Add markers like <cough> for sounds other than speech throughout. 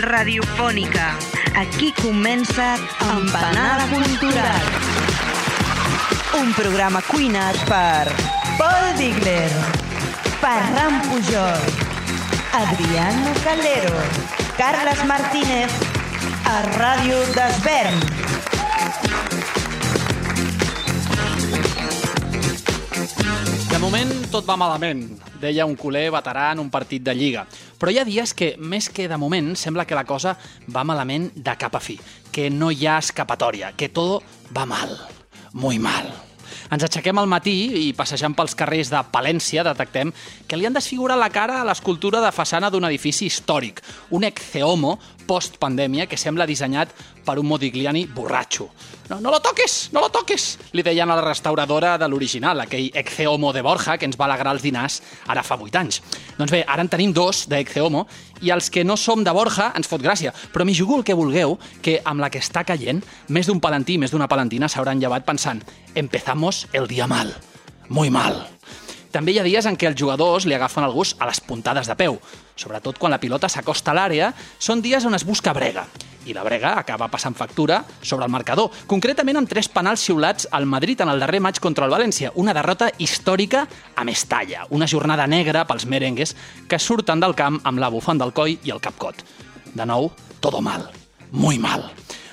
Radiofònica. Aquí comença Empanada Cultural. Un programa cuinat per Paul Digler, Ferran Pujol, Adriano Calero, Carles Martínez, a Ràdio d'Esvern. De moment tot va malament, deia un culer veterà en un partit de Lliga. Però hi ha dies que, més que de moment, sembla que la cosa va malament de cap a fi, que no hi ha escapatòria, que tot va mal, muy mal. Ens aixequem al matí i passejant pels carrers de Palència detectem que li han desfigurat la cara a l'escultura de façana d'un edifici històric, un ecceomo post-pandèmia que sembla dissenyat per un Modigliani borratxo. No, no lo toques, no lo toques, li deien a la restauradora de l'original, aquell ecceomo de Borja que ens va alegrar els dinars ara fa 8 anys. Doncs bé, ara en tenim dos d'ecceomo i els que no som de Borja ens fot gràcia, però m'hi jugo el que vulgueu, que amb la que està caient, més d'un palantí, més d'una palantina s'hauran llevat pensant empezamos el dia mal, muy mal. També hi ha dies en què els jugadors li agafen el gust a les puntades de peu. Sobretot quan la pilota s'acosta a l'àrea, són dies on es busca brega. I la brega acaba passant factura sobre el marcador, concretament amb tres penals xiulats al Madrid en el darrer maig contra el València, una derrota històrica a Mestalla, una jornada negra pels merengues que surten del camp amb la bufanda al coll i el capcot. De nou, todo mal, muy mal.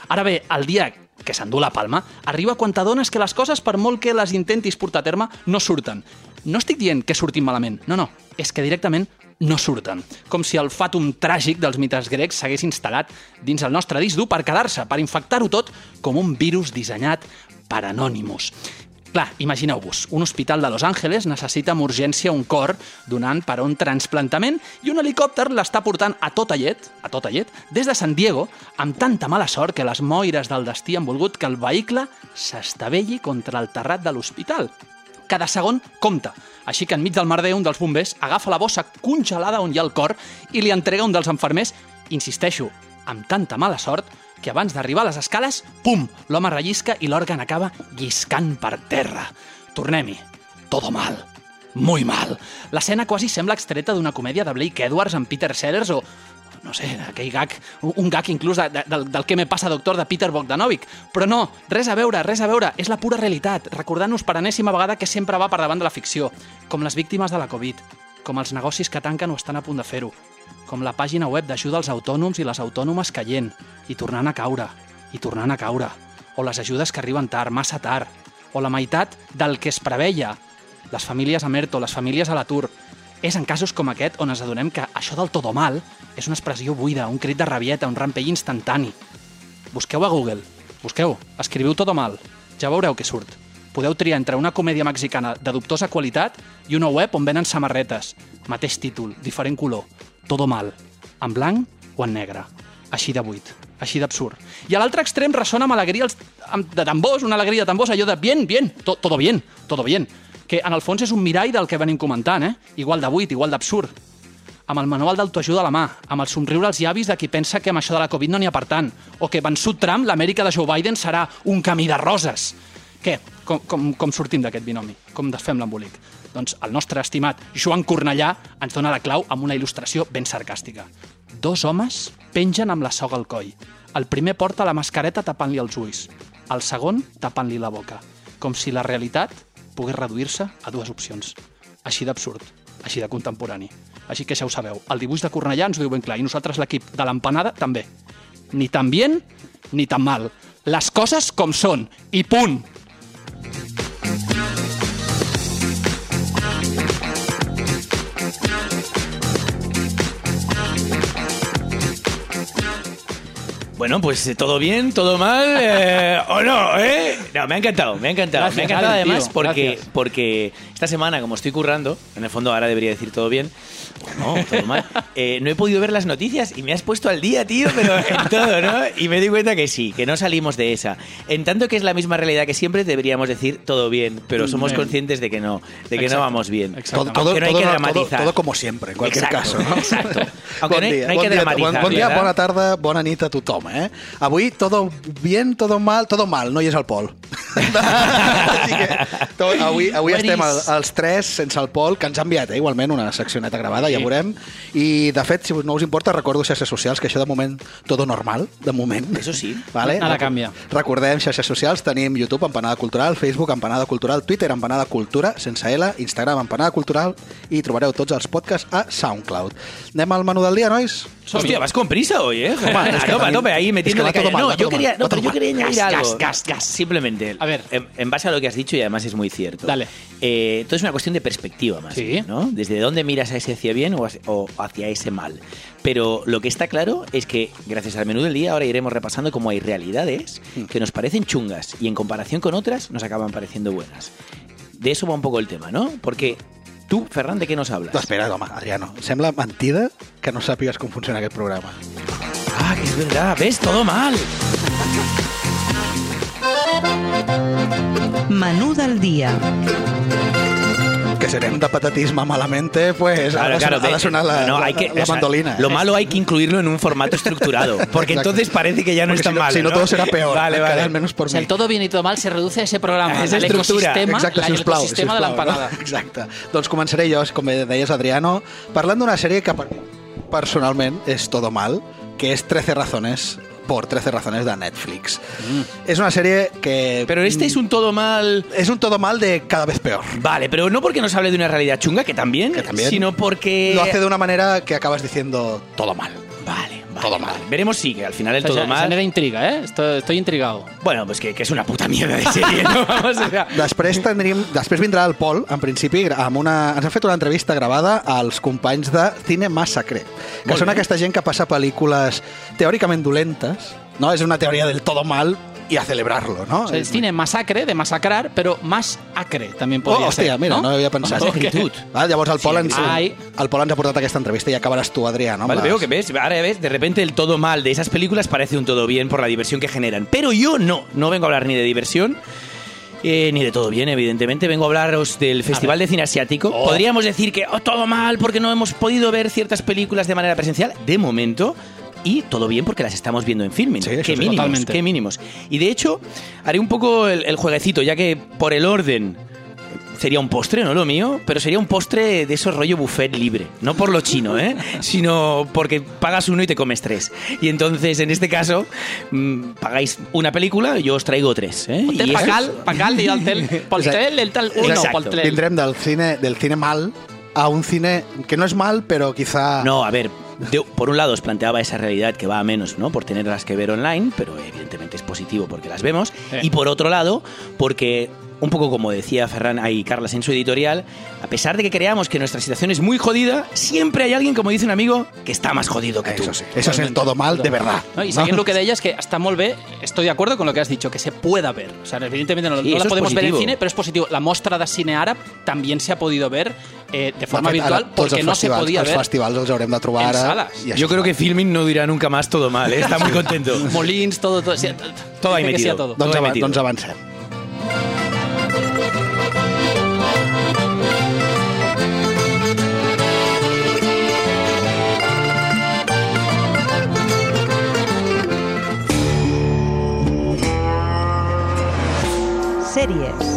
Ara bé, el dia que s'endú la palma, arriba quan t'adones que les coses, per molt que les intentis portar a terme, no surten. No estic dient que surtin malament, no, no, és que directament no surten. Com si el fàtum tràgic dels mites grecs s'hagués instal·lat dins el nostre disc dur per quedar-se, per infectar-ho tot com un virus dissenyat per Anonymous. Clar, imagineu-vos, un hospital de Los Angeles necessita amb urgència un cor donant per a un transplantament i un helicòpter l'està portant a tota llet, a tota llet, des de San Diego, amb tanta mala sort que les moires del destí han volgut que el vehicle s'estavelli contra el terrat de l'hospital. Cada segon compta, així que enmig del merder un dels bombers agafa la bossa congelada on hi ha el cor i li entrega un dels enfermers, insisteixo, amb tanta mala sort que abans d'arribar a les escales, pum, l'home rellisca i l'òrgan acaba lliscant per terra. Tornem-hi. Todo mal. Muy mal. L'escena quasi sembla extreta d'una comèdia de Blake Edwards amb Peter Sellers o, no sé, aquell gag, un gag inclús de, de, del, del que me passa doctor de Peter Bogdanovich. Però no, res a veure, res a veure, és la pura realitat, recordant-nos per enèsima vegada que sempre va per davant de la ficció, com les víctimes de la Covid, com els negocis que tanquen o estan a punt de fer-ho, com la pàgina web d'ajuda als autònoms i les autònomes caient, i tornant a caure, i tornant a caure, o les ajudes que arriben tard, massa tard, o la meitat del que es preveia, les famílies a Merto, les famílies a l'atur. És en casos com aquest on ens adonem que això del todo mal és una expressió buida, un crit de rabieta, un rampell instantani. Busqueu a Google, busqueu, escriviu todo mal, ja veureu què surt. Podeu triar entre una comèdia mexicana de dubtosa qualitat i una web on venen samarretes. Mateix títol, diferent color. Todo mal. En blanc o en negre. Així de buit. Així d'absurd. I a l'altre extrem ressona amb alegria els, amb, de tambors, una alegria de tambors, allò de bien, bien, to, todo bien, todo bien. Que en el fons és un mirall del que venim comentant, eh? Igual de buit, igual d'absurd. Amb el manual d'autoajuda a la mà, amb el somriure als llavis de qui pensa que amb això de la Covid no n'hi ha per tant, o que vençut Trump, l'Amèrica de Joe Biden serà un camí de roses. Què? Com, com, com sortim d'aquest binomi? Com desfem l'embolic? Doncs el nostre estimat Joan Cornellà ens dona la clau amb una il·lustració ben sarcàstica. Dos homes pengen amb la soga al coll. El primer porta la mascareta tapant-li els ulls, el segon tapant-li la boca, com si la realitat pogués reduir-se a dues opcions. Així d'absurd, així de contemporani. Així que ja ho sabeu, el dibuix de Cornellà ens ho diu ben clar, i nosaltres l'equip de l'empanada també. Ni tan bien, ni tan mal. Les coses com són, i punt! Bueno, pues eh, todo bien, todo mal, eh, <laughs> o no, ¿eh? No, me ha encantado, me ha encantado. Gracias, me ha encantado además tío, porque, gracias. porque esta semana, como estoy currando, en el fondo ahora debería decir todo bien, no, todo mal, eh, no he podido ver las noticias y me has puesto al día, tío, pero en todo, ¿no? Y me di cuenta que sí, que no salimos de esa. En tanto que es la misma realidad que siempre, deberíamos decir todo bien, pero somos Bien. conscientes de que no, de que Exacto, no vamos bien. exacto. Todo, todo, no hay todo- que todo- dramatizar. todo como siempre, en cualquier Exacto, caso. ¿no? exacto. <laughs> Aunque bon no hay- dia, no hay bon que dia, dramatizar, bon, dia, ¿verdad? bona tarda, bona nit a tothom, eh? Avui, todo bien, todo mal, todo mal, no hi és el Pol. <laughs> Així que, to, avui, avui estem els tres sense el Pol, que ens ha enviat, eh, igualment, una seccioneta gravada, ja Sí. veurem. I, de fet, si no us importa, recordo xarxes socials, que això de moment, todo normal, de moment. Eso sí. <laughs> Vale? Nada canvia. Recordem xarxes socials, tenim YouTube, Empanada Cultural, Facebook, Empanada Cultural, Twitter, Empanada Cultura, sense L, Instagram, Empanada Cultural, i trobareu tots els podcasts a SoundCloud. Anem al menú del dia, nois? Hostia, vas con prisa hoy, ¿eh? A es que tope, a también- tope, ahí es que metiéndole todo caña. mal, No, yo quería, no, pero yo quería añadir Gas, algo. gas, gas, gas. Simplemente. A ver. En, en base a lo que has dicho, y además es muy cierto. Dale. Eh, todo es una cuestión de perspectiva más, Sí. ¿no? Desde dónde miras a ese hacia bien o hacia, o hacia ese mal. Pero lo que está claro es que, gracias al menú del día, ahora iremos repasando cómo hay realidades Hmm. que nos parecen chungas y en comparación con otras nos acaban pareciendo buenas. De eso va un poco el tema, ¿no? Porque tú, Ferran, ¿de qué nos? No, espera, home, Adriano, sembla mentida que no sàpigues com funciona aquest programa. Ah, que es verdad, ¿ves? Todo mal. Menú del dia. Que serem de patatisme malamente, pues ha de sonar, ha de sonar la, no, la, hay que, la o sea, mandolina. Lo malo hay que incluirlo en un formato <laughs> estructurado, porque Exacto. entonces parece que ya no Porque es tan si no, malo. si no, todo será peor. Vale, vale. Almenys per O sea, mi. el todo bien y todo mal se reduce a ese programa, A esa al estructura. Exacte, la- sisplau, l'ecosistema de sisplau, l'empanada. No? Exacte. Doncs començaré jo, com deies, Adriano, parlant d'una sèrie que per personalment és todo mal, que és 13 razones por 13 razones de Netflix. És una sèrie que... Pero este es un todo mal. És un todo mal de cada vez peor. Vale, pero no porque nos hable de una realidad chunga, que también, Que también. sino porque. Lo hace de una manera que acabas diciendo todo mal. Vale, vale, Todo vale. mal. Veremos si que al final el O sea, todo se- mal. genera intriga, ¿eh? Estoy, estoy intrigado. Bueno, pues que, que es una puta mierda de serie, ¿no? <laughs> Vamos, o sea, Després, tindríem, després vindrà el Pol, en principi, amb una, ens ha fet una entrevista gravada als companys de Cine Massacre, que Molt són bé. aquesta gent que passa pel·lícules teòricament dolentes, no? és una teoria del todo mal y a celebrarlo, ¿no? O sea, es cine masacre, de masacrar, pero más acre también Oh, podría hòstia, ser. mira, no, ¿no? havia pensat. Más <laughs> acritud. Ah, llavors el Pol, Sí, ens, ai. el Pol ens ha portat aquesta entrevista i acabaràs tu, Adrià, no? Vale, veo que ves, ahora ya ves, de repente el todo mal de esas películas parece un todo bien por la diversión que generan. Pero yo no, no vengo a hablar ni de diversión. eh, ni de todo bien, evidentemente. Vengo a hablaros del Festival de Cine Asiático. Oh. Podríamos decir que oh, todo mal porque no hemos podido ver ciertas películas de manera presencial. De momento. Y todo bien porque las estamos viendo en filming. Sí, qué mínimos, totalmente. qué mínimos. Y de hecho, haré un poco el, el jueguecito, ya que por el orden sería un postre, no lo mío, pero sería un postre de esos rollo buffet libre. No por lo chino, ¿eh? <laughs> Sino porque pagas uno y te comes tres. Y entonces, en este caso, mm, pagáis una película y yo os traigo tres, ¿eh? Y pagal, pagal i el tal uno, del cine, del cine mal a un cine que no és mal, però quizá... No, a ver, de- por un lado os planteaba esa realidad que va a menos, ¿no? Por tenerlas que ver online, pero evidentemente es positivo porque las vemos. Eh. Y por otro lado, porque un poco como decía Ferran y Carlas en su editorial, a pesar de que creamos que nuestra situación es muy jodida, siempre hay alguien, como dice un amigo, que está más jodido que tú. Eso sí, eso es el todo mal de verdad. No, y seguint el que deies, que està molt bé, estoy de acuerdo con lo que has dicho, que se pueda ver. O sea, evidentemente no, Sí, no la es podemos ver en cine, pero es positivo. La mostra de cine àrab también se ha podido ver eh, de forma De fet, virtual porque no se podía els ver. festivals els haurem de trobar en ara. sales. i això Yo creo que Filming no dirá nunca más todo mal, ¿eh? está <laughs> muy contento. Molins, todo, todo, sí, Todo ahí que sí metido. todo. Doncs, Todo ava metido. doncs avancem. Sèries.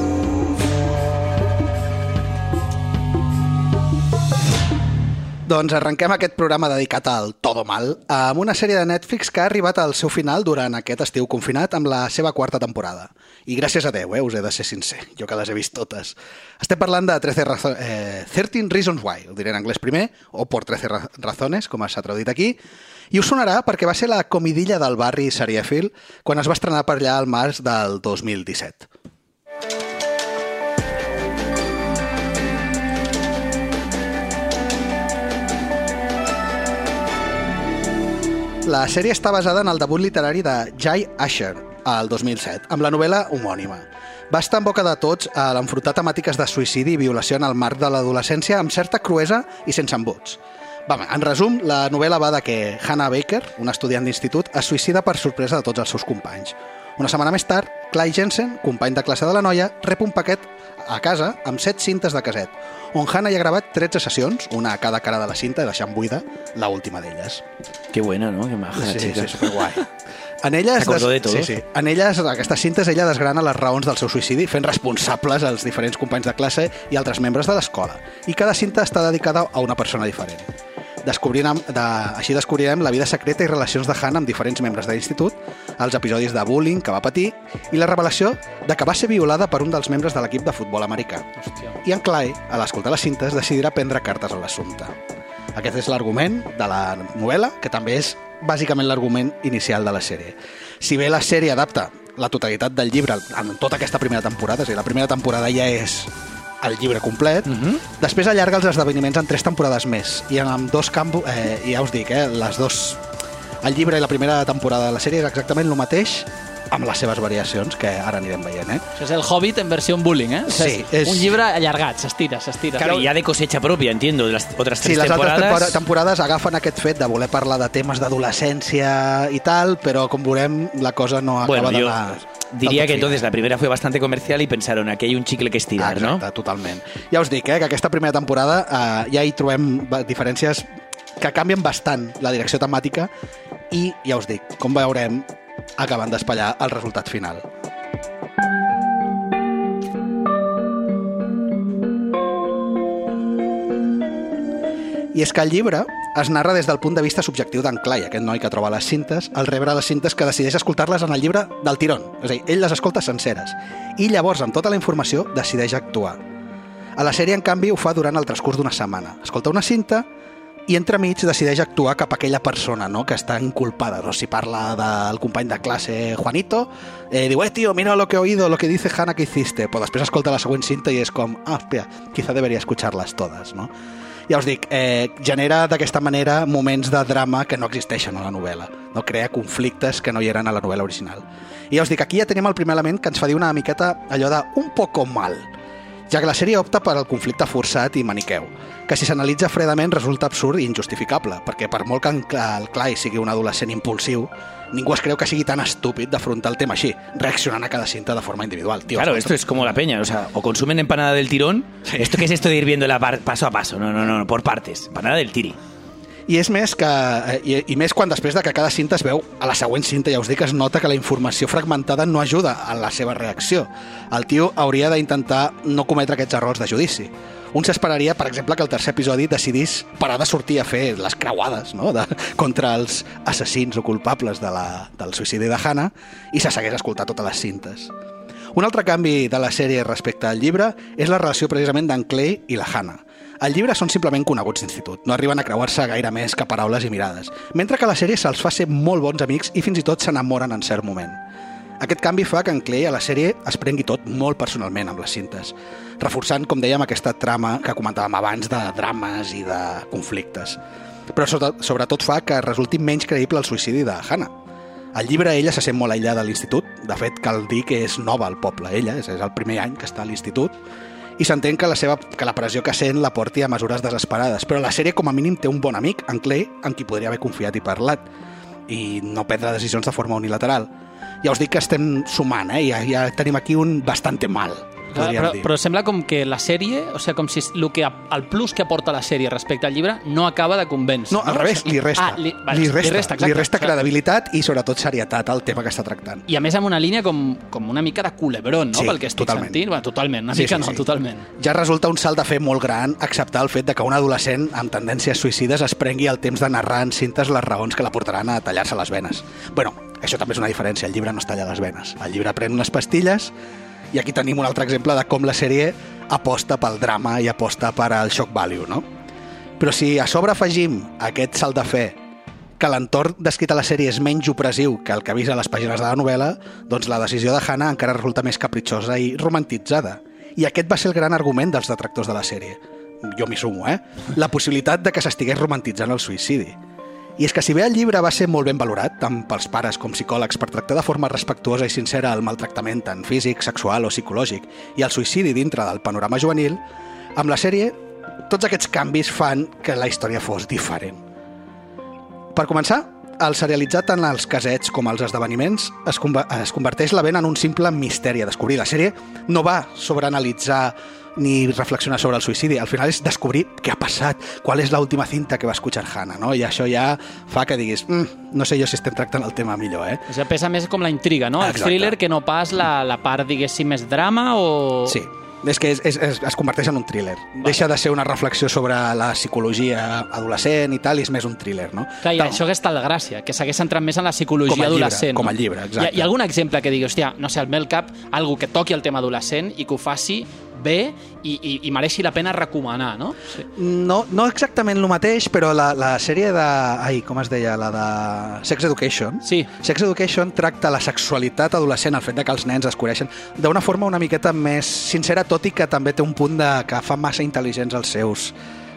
Doncs arrenquem aquest programa dedicat al Todo Mal amb una sèrie de Netflix que ha arribat al seu final durant aquest estiu confinat amb la seva quarta temporada. I gràcies a Déu, eh, us he de ser sincer, jo que les he vist totes. Estem parlant de 13 razo eh, 13 Reasons Why, ho diré en anglès primer, o por 13 ra razones, com s'ha traduït aquí, i us sonarà perquè va ser la comidilla del barri serièfil quan es va estrenar per allà al març del 2017. La sèrie està basada en el debut literari de Jay Asher, al 2007, amb la novel·la homònima. Va estar en boca de tots a l'enfrontar temàtiques de suïcidi i violació en el marc de l'adolescència amb certa cruesa i sense embuts. Va, en resum, la novel·la va de que Hannah Baker, una estudiant d'institut, es suïcida per sorpresa de tots els seus companys. Una setmana més tard, Clay Jensen, company de classe de la noia, rep un paquet a casa amb set cintes de caset, on Hannah hi ha gravat 13 sessions, una a cada cara de la cinta, deixant buida la última d'elles. Qué buena, ¿no? Qué maja, Sí, chica. sí, superguai. En elles, de des- todos. Sí, sí. En elles, aquestes cintes, ella desgrana les raons del seu suïcidi, fent responsables als diferents companys de classe i altres membres de l'escola. I cada cinta està dedicada a una persona diferent. Descobrirem, de, així descobrirem la vida secreta i relacions de Hannah amb diferents membres de l'institut, els episodis de bullying que va patir i la revelació de que va ser violada per un dels membres de l'equip de futbol americà. Hòstia. I en Clay, a l'escoltar les cintes, decidirà prendre cartes a l'assumpte. Aquest és l'argument de la novel·la, que també és bàsicament l'argument inicial de la sèrie. Si bé la sèrie adapta la totalitat del llibre en tota aquesta primera temporada, és a dir, la primera temporada ja és el llibre complet, uh -huh. després allarga els esdeveniments en tres temporades més, i en amb dos campos, eh, ja us dic, eh, les dos... El llibre i la primera temporada de la sèrie és exactament el mateix, amb les seves variacions, que ara anirem veient, eh? Això és el Hobbit en versió en bullying, eh? O sigui, Sí, és- Un llibre allargat, s'estira, s'estira. Claro, ya de cosecha propia, entiendo, de otras Sí, tres les altres temporadas. tempora- temporades agafen aquest fet de voler parlar de temes d'adolescència i tal, però com veurem la cosa no acaba Bueno, d'anar... diría del tot que entonces la primera fue bastante comercial y pensaron, aquí hay un chicle que estirar, Ah, ¿no? exacte, totalment. Ja us dic, eh, que aquesta primera temporada eh, ja hi trobem diferències que canvien bastant la direcció temàtica i, ja us dic, com veurem, acaben d'espatllar el resultat final. I és que el llibre es narra des del punt de vista subjectiu d'en Clay, aquest noi que troba les cintes, al rebre les cintes que decideix escoltar-les en el llibre del tirón. És a dir, ell les escolta senceres. I llavors, amb tota la informació, decideix actuar. A la sèrie, en canvi, ho fa durant el transcurs d'una setmana. Escolta una cinta i entremig decideix actuar cap a aquella persona no? que està inculpada. No? Si parla del company de classe Juanito, eh, diu, eh, tío, mira lo que he oído, lo que dice Hanna que hiciste. Però després escolta la següent cinta i és com, ah, espera, quizá debería escucharlas todas, no? Ja us dic, eh, genera d'aquesta manera moments de drama que no existeixen a la novel·la. No? Crea conflictes que no hi eren a la novel·la original. I ja us dic, aquí ja tenim el primer element que ens fa dir una miqueta allò de un poco mal, ja que la sèrie opta per al conflicte forçat i maniqueu, que si s'analitza fredament resulta absurd i injustificable, perquè per molt que el Clay sigui un adolescent impulsiu, ningú es creu que sigui tan estúpid d'afrontar el tema així, reaccionant a cada cinta de forma individual. Tío, Claro, esto es como la peña, o sea, o consumen empanada del tirón. ¿Esto qué es esto de ir viéndola par- paso a paso? No, no, no, por partes. Empanada del tiri. I és més que... eh, I, I més quan després de que cada cinta es veu a la següent cinta, ja us dic, es nota que la informació fragmentada no ajuda a la seva reacció. El tio hauria d'intentar no cometre aquests errors de judici. Un s'esperaria, per exemple, que el tercer episodi decidís parar de sortir a fer les creuades no? de, contra els assassins o culpables de la, del suïcidi de Hannah i se s'hagués escoltat totes les cintes. Un altre canvi de la sèrie respecte al llibre és la relació precisament d'en Clay i la Hannah. Al llibre són simplement coneguts d'institut, no arriben a creuar-se gaire més que paraules i mirades, mentre que a la sèrie se'ls fa ser molt bons amics i fins i tot s'enamoren en cert moment. Aquest canvi fa que en Clay a la sèrie es prengui tot molt personalment amb les cintes, reforçant, com dèiem, aquesta trama que comentàvem abans de drames i de conflictes. Però sobre- sobretot fa que resulti menys creïble el suïcidi de Hannah. Al llibre ella se sent molt aïllada de l'institut, de fet cal dir que és nova al poble, ella, és el primer any que està a l'institut, i s'entén que, la seva, que la pressió que sent la porti a mesures desesperades, però la sèrie com a mínim té un bon amic, en Clay, en qui podria haver confiat i parlat, i no prendre decisions de forma unilateral. Ja us dic que estem sumant, eh? ja, ja tenim aquí un bastante mal, podríem Però, dir. però sembla com que la sèrie, o sigui, com si el, que, el plus que aporta la sèrie respecte al llibre no acaba de convèncer. No, al revés, li resta. Ah, li, vale, li resta, li resta, exacte. li resta credibilitat i sobretot serietat al tema que està tractant. I a més amb una línia com, com una mica de culebrón, no? Sí, Pel que estic totalment. sentint. Bueno, totalment, una Sí, mica sí, no, sí. totalment. ja resulta un salt de fer molt gran acceptar el fet de que un adolescent amb tendències suïcides es prengui el temps de narrar en cintes les raons que la portaran a tallar-se les venes. bueno, això també és una diferència, el llibre no es talla les venes. El llibre pren unes pastilles i aquí tenim un altre exemple de com la sèrie aposta pel drama i aposta per al shock value, no? Però si a sobre afegim aquest salt de fe que l'entorn descrit a la sèrie és menys opressiu que el que ha vist a les pàgines de la novel·la, doncs la decisió de Hannah encara resulta més capritxosa i romantitzada. I aquest va ser el gran argument dels detractors de la sèrie. Jo m'hi sumo, eh? La possibilitat de que s'estigués romantitzant el suïcidi. I és que si bé el llibre va ser molt ben valorat, tant pels pares com psicòlegs, per tractar de forma respectuosa i sincera el maltractament tant físic, sexual o psicològic i el suïcidi dintre del panorama juvenil, amb la sèrie tots aquests canvis fan que la història fos diferent. Per començar, el serialitzar tant els casets com els esdeveniments es, conver es converteix la vent en un simple misteri a descobrir. La sèrie no va sobre analitzar ni reflexionar sobre el suïcidi. Al final és descobrir què ha passat, qual és l'última cinta que va escuchar Hannah, no? I això ja fa que diguis, mm, no sé jo si estem tractant el tema millor, eh? O sigui, pesa més com la intriga, no? El Exacte. thriller que no pas la, la part, diguéssim, més drama o... Sí, és que és, és, és, es converteix en un thriller. Deixa de ser una reflexió sobre la psicologia adolescent i tal, i és més un thriller, no? Clar, i Tal- això que està la gràcia, que s'hagués centrat més en la psicologia Com llibre, adolescent. com a llibre, exacte. Hi ha, hi ha algun exemple que digui, hòstia, no sé, al meu cap, algú que toqui el tema adolescent i que ho faci bé i, i, i mereixi la pena recomanar, no? Sí. No, no exactament el mateix, però la, la sèrie de... Ai, com es deia? La de Sex Education. Sí. Sex Education tracta la sexualitat adolescent, el fet de que els nens es coneixen, d'una forma una miqueta més sincera, tot i que també té un punt de que fa massa intel·ligents els seus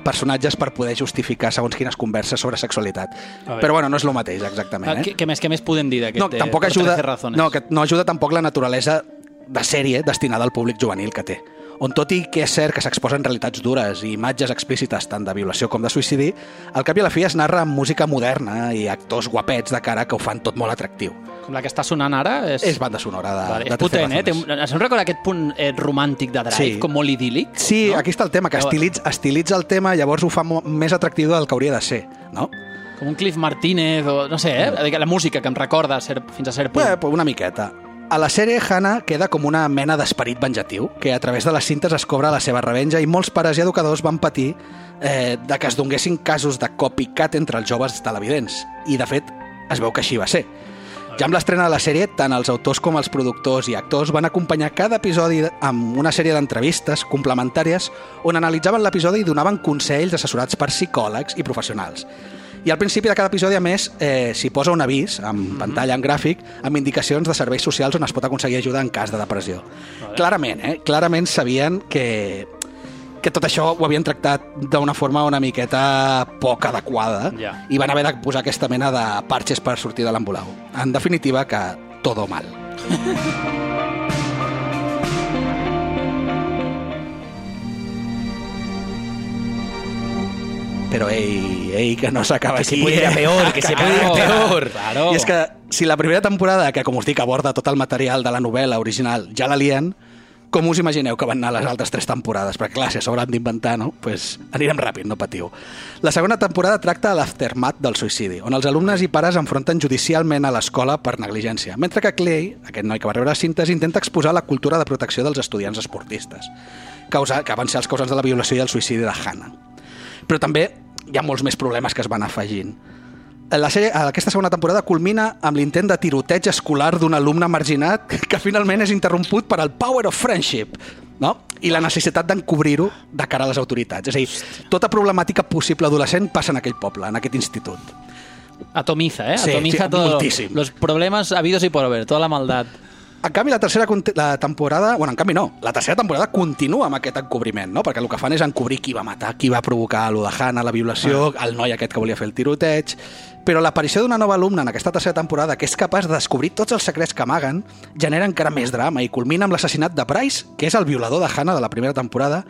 personatges per poder justificar segons quines converses sobre sexualitat. Però bueno, no és el mateix, exactament. Ah, Eh? què, què, més, què més podem dir d'aquest no, de tampoc ajuda, 13 razones? no, que no ajuda tampoc la naturalesa de sèrie destinada al públic juvenil que té on tot i que és cert que s'exposen realitats dures i imatges explícites tant de violació com de suïcidi, al cap i a la fi es narra amb música moderna i actors guapets de cara que ho fan tot molt atractiu. Com la que està sonant ara? És, És banda sonora de, Vale, de és potent, eh? Té se'm recorda aquest punt eh, romàntic de Drive, Sí. com molt idíl·lic? Sí, no? aquí està el tema, que estilitza, estilitza el tema, llavors ho fa més atractiu del que hauria de ser, no? Com un Cliff Martínez, o no sé, eh? La música que em recorda a ser, fins a cert punt. Pues una miqueta. A la sèrie, Hannah queda com una mena d'esperit venjatiu, que a través de les cintes es cobra la seva revenja i molts pares i educadors van patir eh, de que es donguessin casos de copycat entre els joves televidents. I, de fet, es veu que així va ser. Ja amb l'estrena de la sèrie, tant els autors com els productors i actors van acompanyar cada episodi amb una sèrie d'entrevistes complementàries on analitzaven l'episodi i donaven consells assessorats per psicòlegs i professionals. I al principi de cada episodi, a més, eh, s'hi posa un avís, en pantalla, en gràfic, amb indicacions de serveis socials on es pot aconseguir ajuda en cas de depressió. Clarament, eh? Clarament sabien que, que tot això ho havien tractat d'una forma una miqueta poc adequada Ja. i van haver de posar aquesta mena de parxes per sortir de l'embolau. En definitiva, que todo mal. <laughs> Però ei, ei, que no s'acaba Que se aquí. puede ir a eh? peor, que <laughs> se puede ir a Claro, peor. Claro. I és que si la primera temporada, que com us dic aborda tot el material de la novel·la original, ja la lien, com us imagineu que van anar les altres tres temporades? Perquè clar, si han d'inventar, no? pues anirem ràpid, no patiu. La segona temporada tracta l'aftermath del suïcidi, on els alumnes i pares enfronten judicialment a l'escola per negligència, mentre que Clay, aquest noi que va rebre les cintes, intenta exposar la cultura de protecció dels estudiants esportistes, causa, que van ser els causants de la violació i el suïcidi de Hannah. Però també hi ha molts més problemes que es van afegint. La sèrie, aquesta segona temporada culmina amb l'intent de tiroteig escolar d'un alumne marginat <laughs> que finalment és interromput per al power of friendship no? i la necessitat d'encobrir-ho de cara a les autoritats. És a dir, tota problemàtica possible adolescent passa en aquell poble, en aquest institut. Atomiza, ¿eh? Sí, Atomiza sí, todo. moltíssim. Los problemas habidos y por haber, toda la maldad. En canvi, la tercera la temporada... Bueno, en canvi no. La tercera temporada continua amb aquest encobriment, no? Perquè el que fan és encobrir qui va matar, qui va provocar lo de Hannah, la violació, ah. el noi aquest que volia fer el tiroteig... Però l'aparició d'una nova alumna en aquesta tercera temporada que és capaç de descobrir tots els secrets que amaguen genera encara més drama i culmina amb l'assassinat de Bryce, que és el violador de Hannah de la primera temporada,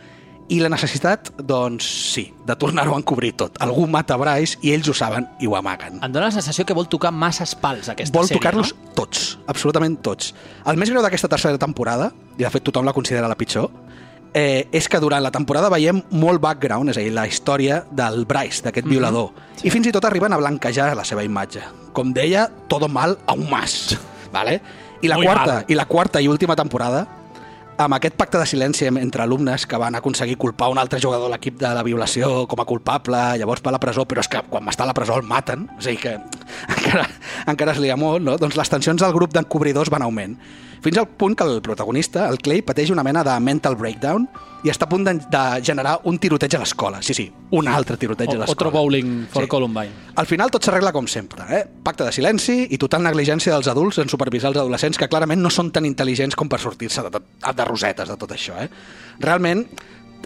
i la necessitat, doncs sí, de tornar-ho a encobrir tot. Algú mata Bryce i ells ho saben i ho amaguen. Em dóna la sensació que vol tocar masses pals, aquesta Vol sèrie, tocar-los no? tots, absolutament tots. El més greu d'aquesta tercera temporada, i de fet tothom la considera la pitjor, eh, és que durant la temporada veiem molt background, és a dir, la història del Bryce, d'aquest violador. I fins i tot arriben a blanquejar la seva imatge. Com deia, todo mal a un más. Vale? I la, Muy quarta, mal. I la quarta i última temporada, amb aquest pacte de silenci entre alumnes que van aconseguir culpar un altre jugador de l'equip de la violació com a culpable, llavors va a la presó, però és que quan està a la presó el maten, a dir, que <laughs> encara, encara es lia molt, no? Doncs les tensions del grup d'encobridors van augment. Fins al punt que el protagonista, el Clay, pateix una mena de mental breakdown i està a punt de, de generar un tiroteig a l'escola. Sí, sí, un altre tiroteig a O- l'escola. Otro bowling for Sí. Columbine. Al final tot s'arregla com sempre, eh? Pacte de silenci i total negligència dels adults en supervisar els adolescents que clarament no són tan intel·ligents com per sortir-se de, de, de rosetes de tot això, eh? Realment,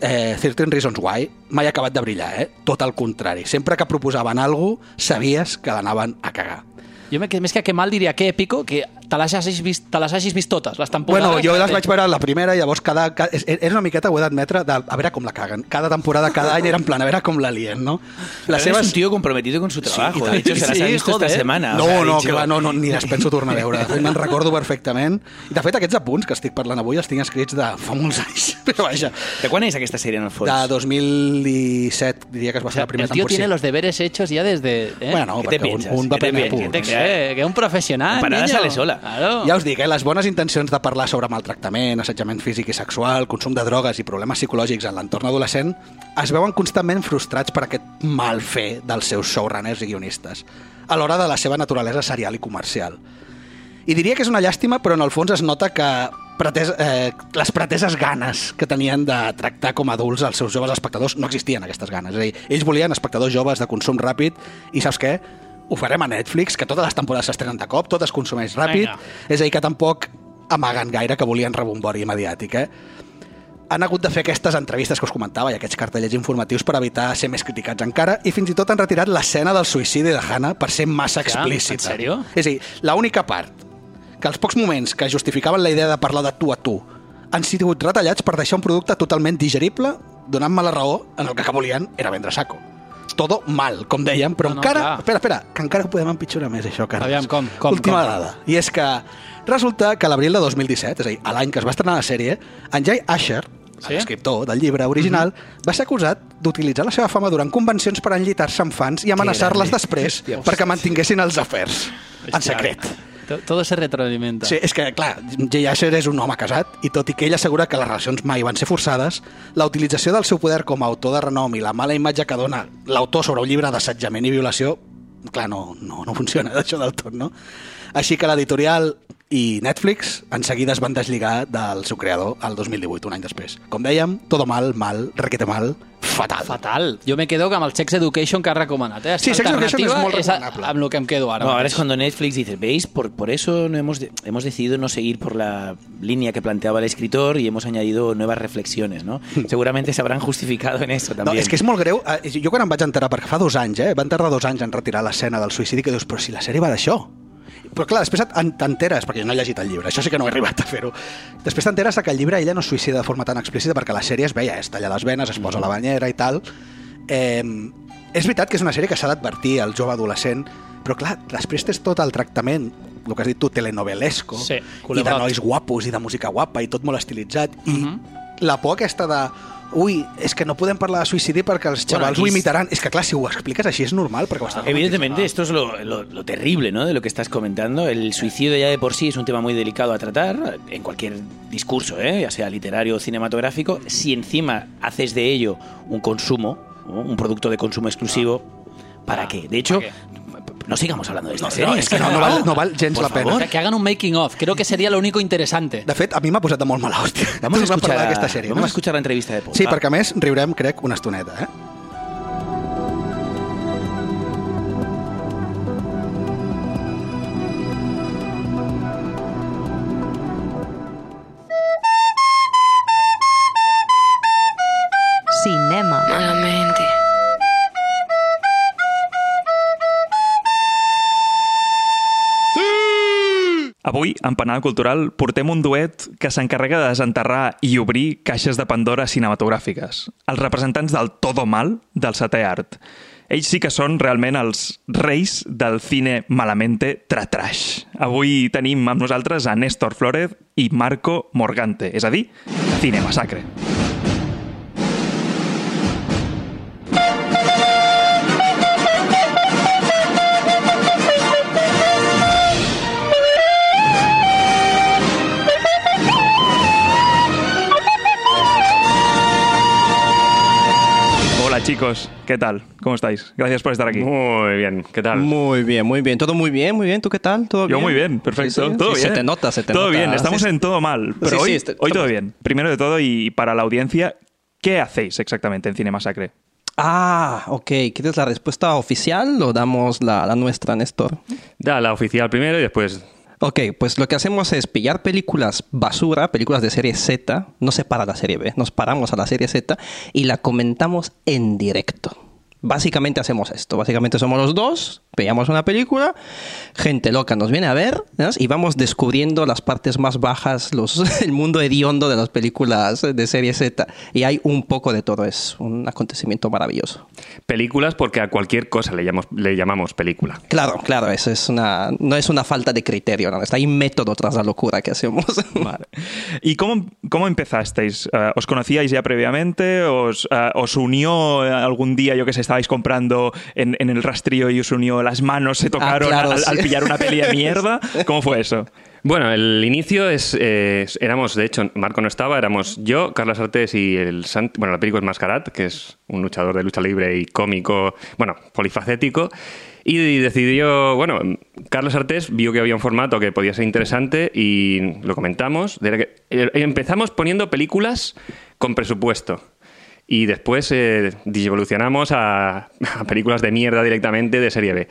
eh, 13 Reasons Why mai ha acabat de brillar, eh? Tot el contrari. Sempre que proposaven alguna cosa, sabies que l'anaven a cagar. Jo me- que més que que mal diria que èpico, que te les hagis vist, te les hagis vist totes, les temporades. Bueno, jo les vaig veure la primera i llavors cada, cada és, és una miqueta, ho he d'admetre, de, a veure com la caguen. Cada temporada, cada any era en plan, a veure com la lien, no? Las es un tío comprometido con su trabajo. i de hecho, se las Sí, ha visto joder. esta semana. No, O sea, ha no, que va, no, no, ni les penso tornar a veure. De <laughs> fet, Me'n recordo perfectament. I, de fet, aquests apunts que estic parlant avui els tinc escrits de fa molts anys. <laughs> Però vaja, ¿De cuándo es esta serie en el fons? de 2017 diria que es va O ser sea, la primera el tío temporada. tiene los deberes hechos ya desde... ¿eh? Bueno, ¿Qué te perquè un, un va ¿Qué te prendre apunts. Que, que, que un nada niño. sale sola. Claro. Ja us dic, eh, les bones intencions de parlar sobre maltractament, assetjament físic i sexual, consum de drogues i problemes psicològics en l'entorn adolescent es veuen constantment frustrats per aquest mal fer dels seus showrunners i guionistes, a l'hora de la seva naturalesa serial i comercial. I diria que és una llàstima, però en el fons es nota que pretes, eh, les preteses ganes que tenien de tractar com a adults els seus joves espectadors no existien aquestes ganes. És a dir, ells volien espectadors joves de consum ràpid i saps què? Ho farem a Netflix, que totes les temporades s'estrenen de cop, tot es consumeix ràpid, Vinga. és a dir, que tampoc amaguen gaire que volien rebombori mediàtic, eh? han hagut de fer aquestes entrevistes que us comentava i aquests cartellets informatius per evitar ser més criticats encara i fins i tot han retirat l'escena del suïcidi de Hannah per ser massa explícita. en sèrio? És a dir, l'única part que els pocs moments que justificaven la idea de parlar de tu a tu han sigut retallats per deixar un producte totalment digerible, donant-me la raó en el que, que volien era vendre saco. Todo mal, com dèiem, però No, no, encara... clar. espera, espera, que encara ho podem empitjorar més, això, Carles. Aviam, com, com, Última com? dada. I és que resulta que l'abril de 2017, és a dir, a l'any que es va estrenar la sèrie, en Jay Asher, Sí? l'escriptor del llibre original, va ser acusat d'utilitzar la seva fama durant convencions per enllitar-se amb fans i amenaçar-les després perquè mantinguessin els afers en secret. To- Todo se retroalimenta. Sí, és que, clar, Jay Asher és un home casat i tot i que ell assegura que les relacions mai van ser forçades, la utilització del seu poder com a autor de renom i la mala imatge que dona l'autor sobre un llibre d'assetjament i violació, clar, no, no, no funciona <laughs> d'això del tot, no? Així que l'editorial i Netflix en seguida es van deslligar del seu creador el 2018, un any després. Com dèiem, todo mal, mal, requete mal, fatal. Fatal. Jo me quedo amb el Sex Education que has recomanat. Eh? Sí, Sex Education és molt a- recomanable. amb el que em quedo ara. No, ahora mateix. es cuando Netflix dice, ¿veis? Por, por eso no hemos, de- hemos decidido no seguir por la línea que planteaba el escritor y hemos añadido nuevas reflexiones, ¿no? Seguramente se habrán justificado en eso No, también. és que és molt greu. Eh, Jo quan em vaig enterar, perquè fa dos anys, eh, van tardar dos anys en retirar l'escena del suïcidi, que dius, però si la sèrie va d'això. Però clar, després t'enteres, perquè jo no he llegit el llibre, això sí que no he arribat a fer-ho. Després t'enteres que el llibre ella no es suïcida de forma tan explícita perquè la sèrie es veia, es talla les venes, es posa a la banyera i tal. Eh, és veritat que és una sèrie que s'ha d'advertir al jove adolescent, però clar, després tens tot el tractament el que has dit tu, telenovelesco, Sí, i de nois guapos i de música guapa i tot molt estilitzat, i Mhm. la por aquesta de ui, és que no podem parlar de suïcidi perquè els Bueno, xavals aquí ho imitaran. És que clar, si ho expliques així és normal, perquè ho Evidentemente, esto es lo, lo- lo terrible ¿no? de lo que estás comentando. El suicidio ya de por sí es un tema muy delicado a tratar en cualquier discurso, ¿eh? ya sea literario o cinematográfico. Si encima haces de ello un consumo, ¿no? un producto de consumo exclusivo, ¿para Ah, qué? De hecho, ¿para no sigamos hablando de esta No, serie. no, és que no, no, val, no val gens Por la pena. favor. Que, hagan un making of. Creo que sería lo único interesante. De fet, a mi m'ha posat de molt mala hòstia. Vamos a escuchar, parlar d'aquesta sèrie. vamos a escuchar la entrevista de Paul. Sí, Va. perquè a més riurem, crec, una estoneta, eh? Avui, en Panada Cultural, portem un duet que s'encarrega de desenterrar i obrir caixes de Pandora cinematogràfiques. Els representants del todo mal del setè art. Ells sí que són realment els reis del cine malamente tratrash. Avui tenim amb nosaltres a Néstor Flórez i Marco Morgante, és a dir, Cine Massacre. Hola chicos, ¿qué tal? ¿Cómo estáis? Gracias por estar aquí. Muy bien, ¿qué tal? Muy bien, muy bien. Todo muy bien, muy bien. ¿Tú qué tal? ¿Todo Yo muy bien, perfecto. Sí, sí. Todo Sí, bien. Se te nota, se te todo nota. bien, estamos Sí, en todo mal. Pero hoy, este- hoy todo bien. Primero de todo, y para la audiencia, ¿qué hacéis exactamente en Cine Masacre? Ah, ok. ¿Quieres la respuesta oficial o damos la, la nuestra, Néstor? Da la oficial primero y después. Ok, pues lo que hacemos es pillar películas basura, películas de serie Z, no se para la serie B, nos paramos a la serie Z y la comentamos en directo. Básicamente hacemos esto, básicamente somos los dos, veíamos una película, gente loca nos viene a ver ¿no? y vamos descubriendo las partes más bajas, los, <laughs> el mundo hediondo de las películas de serie Z. Y hay un poco de todo, es un acontecimiento maravilloso. Películas porque a cualquier cosa le llamamos, le llamamos película. Claro, claro, eso es una, no es una falta de criterio, ¿no? está ahí método tras la locura que hacemos. <laughs> Vale. ¿Y cómo, cómo empezasteis? Eh, ¿Os conocíais ya previamente? ¿Os, eh, os unió algún día, yo que sé, estabais comprando en, en el rastrillo y os unió las manos, se tocaron claro, al, sí. al pillar una peli de <laughs> mierda? ¿Cómo fue eso? Bueno, el inicio es, eh, éramos, de hecho, Marco no estaba, éramos yo, Carlos Artés y el Sant- bueno, la película es Mascarat, que es un luchador de lucha libre y cómico, bueno, polifacético, y decidió, bueno, Carlos Artés vio que había un formato que podía ser interesante y lo comentamos. de que- eh, empezamos poniendo películas con presupuesto. Y después eh, evolucionamos a, a películas de mierda directamente de serie B.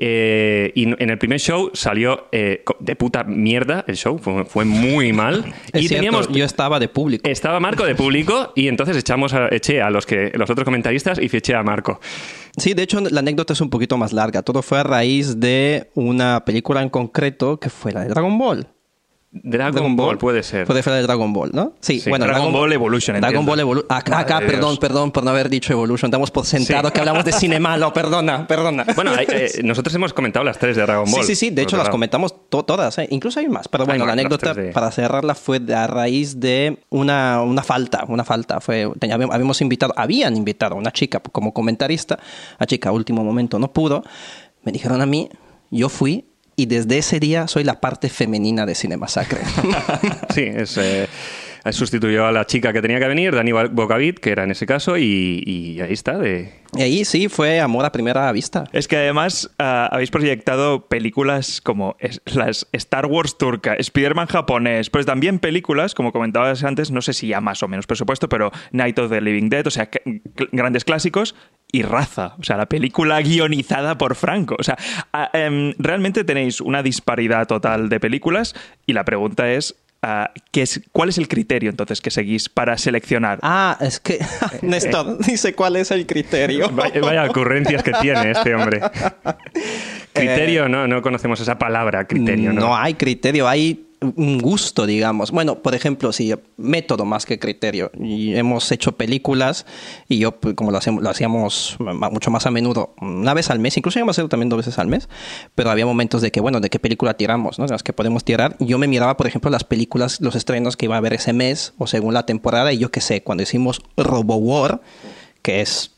Eh, y en el primer show salió eh, de puta mierda el show, fue, fue muy mal. <laughs> Es y cierto, teníamos. yo estaba de público. Estaba Marco de público y entonces echamos a- eché a los, que, los otros comentaristas y fiché a Marco. Sí, de hecho la anécdota es un poquito más larga. Todo fue a raíz de una película en concreto que fue la de Dragon Ball. Dragon, Ball, puede ser. Puede ser de Dragon Ball, ¿no? Sí, Sí, bueno, Dragon Ball Evolution, Dragon entiendo. Ball Evolution. Acá, acá, perdón, Dios. perdón por no haber dicho Evolution. Damos por sentado Sí. que hablamos de cinema. No, perdona, perdona. Bueno, hay- eh, <laughs> nosotros hemos comentado las tres de Dragon Ball. Sí, sí, sí. De hecho, las comentamos to- todas. ¿eh? Incluso hay más. Pero bueno, más, la anécdota, de- para cerrarla, fue a raíz de una, una falta. Una falta. Fue, tenía- habíamos invitado, habían invitado a una chica como comentarista. La chica, último momento, no pudo. Me dijeron a mí, yo fui. Y desde ese día soy la parte femenina de Cinema Sacre. <laughs> Sí, es, eh, sustituyó a la chica que tenía que venir, Dani Bocavit, que era en ese caso, y, y ahí está. De... y ahí sí fue amor a primera vista. Es que además ah, habéis proyectado películas como es- las Star Wars turca, Spider-Man japonés, pues también películas, como comentabas antes, no sé si ya más o menos presupuesto, pero Night of the Living Dead, o sea, que- grandes clásicos, y Raza, o sea, la película guionizada por Franco. O sea, em, realmente tenéis una disparidad total de películas y la pregunta es... ah, ¿qué es, ¿Cuál es el criterio entonces que seguís para seleccionar? Ah, es que <laughs> Néstor dice cuál es el criterio. <laughs> Vaya, vaya ocurrencias que tiene este hombre. <laughs> Criterio, no, no conocemos esa palabra, criterio, ¿no? No hay criterio, hay un gusto, digamos. Bueno, por ejemplo, sí, método más que criterio. Hemos hecho películas y yo, pues, como lo hacíamos, lo hacíamos mucho más a menudo, una vez al mes, incluso íbamos a hacerlo también dos veces al mes, pero había momentos de que, bueno, de qué película tiramos, ¿no? De las que podemos tirar. Yo me miraba, por ejemplo, las películas, los estrenos que iba a haber ese mes o según la temporada y yo qué sé, cuando hicimos Robo War, que es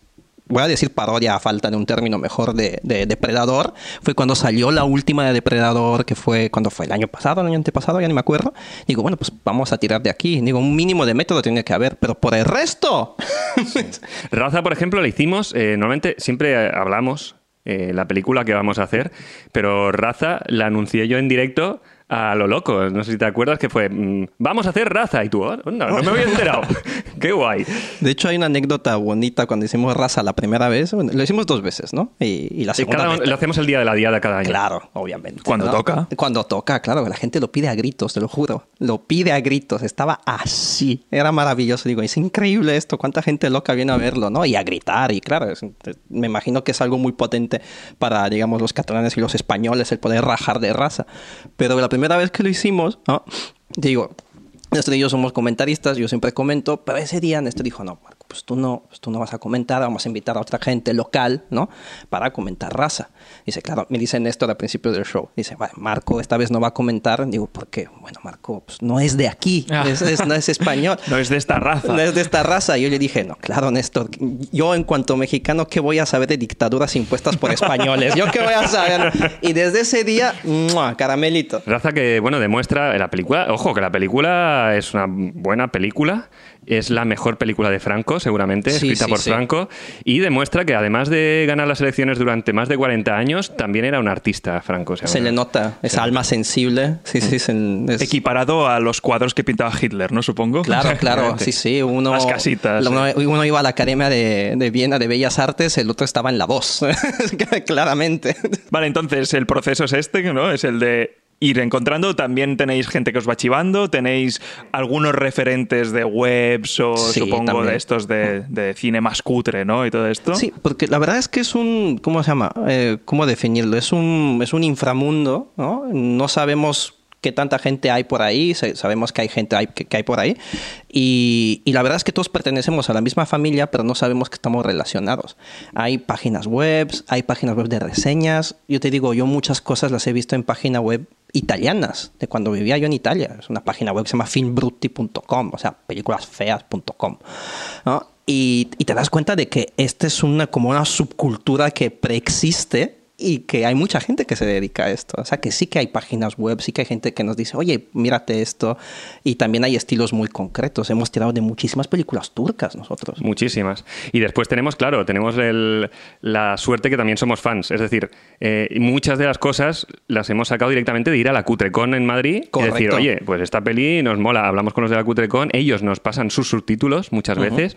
voy a decir parodia a falta de un término mejor de, de Depredador, fue cuando salió la última de Depredador, que fue cuando fue el año pasado, el año antepasado, ya ni me acuerdo. Digo, bueno, pues vamos a tirar de aquí. Digo, un mínimo de método tiene que haber, pero por el resto. Raza, por ejemplo, la hicimos, eh, normalmente siempre eh, hablamos eh, la película que vamos a hacer, pero Raza la anuncié yo en directo a lo loco. No sé si te acuerdas que fue, mm, vamos a hacer Raza, y tú, "Oh, no me había enterado. <laughs> Qué guay. De hecho, hay una anécdota bonita cuando hicimos raza la primera vez. Bueno, lo hicimos dos veces, ¿no? Y, y la Y segunda cada vez. lo hacemos el día de la diada cada año. Claro, obviamente. Cuando ¿no? toca. Cuando toca, claro, la gente lo pide a gritos, te lo juro. Lo pide a gritos, estaba así. Era maravilloso. Digo, es increíble esto, cuánta gente loca viene a verlo, ¿no? Y a gritar, y claro, es- me imagino que es algo muy potente para, digamos, los catalanes y los españoles el poder rajar de raza. Pero la primera vez que lo hicimos. Digo, Néstor y yo somos comentaristas, yo siempre comento, pero ese día Néstor dijo, no, pues tú no, pues tú no vas a comentar, vamos a invitar a otra gente local, ¿no? Para comentar raza. Dice, claro, me dice Néstor al principio del show, dice, vale, Marco esta vez no va a comentar. Digo, ¿por qué? Bueno, Marco, pues no es de aquí, es- es- no es español. <laughs> No es de esta raza. No es de esta raza. Y yo le dije, no, claro, Néstor, yo en cuanto mexicano, ¿qué voy a saber de dictaduras impuestas por españoles? ¿Yo qué voy a saber? Y desde ese día, ¡mua! caramelito. Raza que, bueno, demuestra la película. Ojo, que la película es una buena película. Es la mejor película de Franco, seguramente, Sí, escrita sí, por sí. Franco. Y demuestra que además de ganar las elecciones durante más de 40 años, también era un artista, Franco. Se le nota esa alma sensible. Sí, sí, se- es- Equiparado a los cuadros que pintaba Hitler, ¿no? Supongo. Claro, <laughs> claro, sí, sí. Uno, Las casitas. Uno, uno iba a la Academia de, de Viena de Bellas Artes, el otro estaba en La Voz, <laughs> claramente. Vale, entonces el proceso es este, ¿no? Es el de ir encontrando. También tenéis gente que os va chivando, tenéis algunos referentes de webs o Sí, supongo también. de estos de, de cine más cutre, ¿no? Y todo esto. Sí, porque la verdad es que es un, ¿cómo se llama? Eh, ¿Cómo definirlo? Es un, es un inframundo, ¿no? No sabemos qué tanta gente hay por ahí, sa- sabemos que hay gente hay- que, que hay por ahí, y, y la verdad es que todos pertenecemos a la misma familia, pero no sabemos que estamos relacionados. Hay páginas web, hay páginas web de reseñas, yo te digo, yo muchas cosas las he visto en páginas web italianas, de cuando vivía yo en Italia. Es una página web que se llama filmbrutti.com, o sea, películasfeas.com. ¿no? Y, y te das cuenta de que esta es una, como una subcultura que preexiste y que hay mucha gente que se dedica a esto. O sea, que sí que hay páginas web, sí que hay gente que nos dice, oye, mírate esto. Y también hay estilos muy concretos. Hemos tirado de muchísimas películas turcas nosotros. Muchísimas. Y después tenemos, claro, tenemos el- la suerte que también somos fans. Es decir, eh, muchas de las cosas las hemos sacado directamente de ir a la Cutrecon en Madrid y decir, Correcto. oye, pues esta peli nos mola, hablamos con los de la Cutrecon, ellos nos pasan sus subtítulos muchas veces.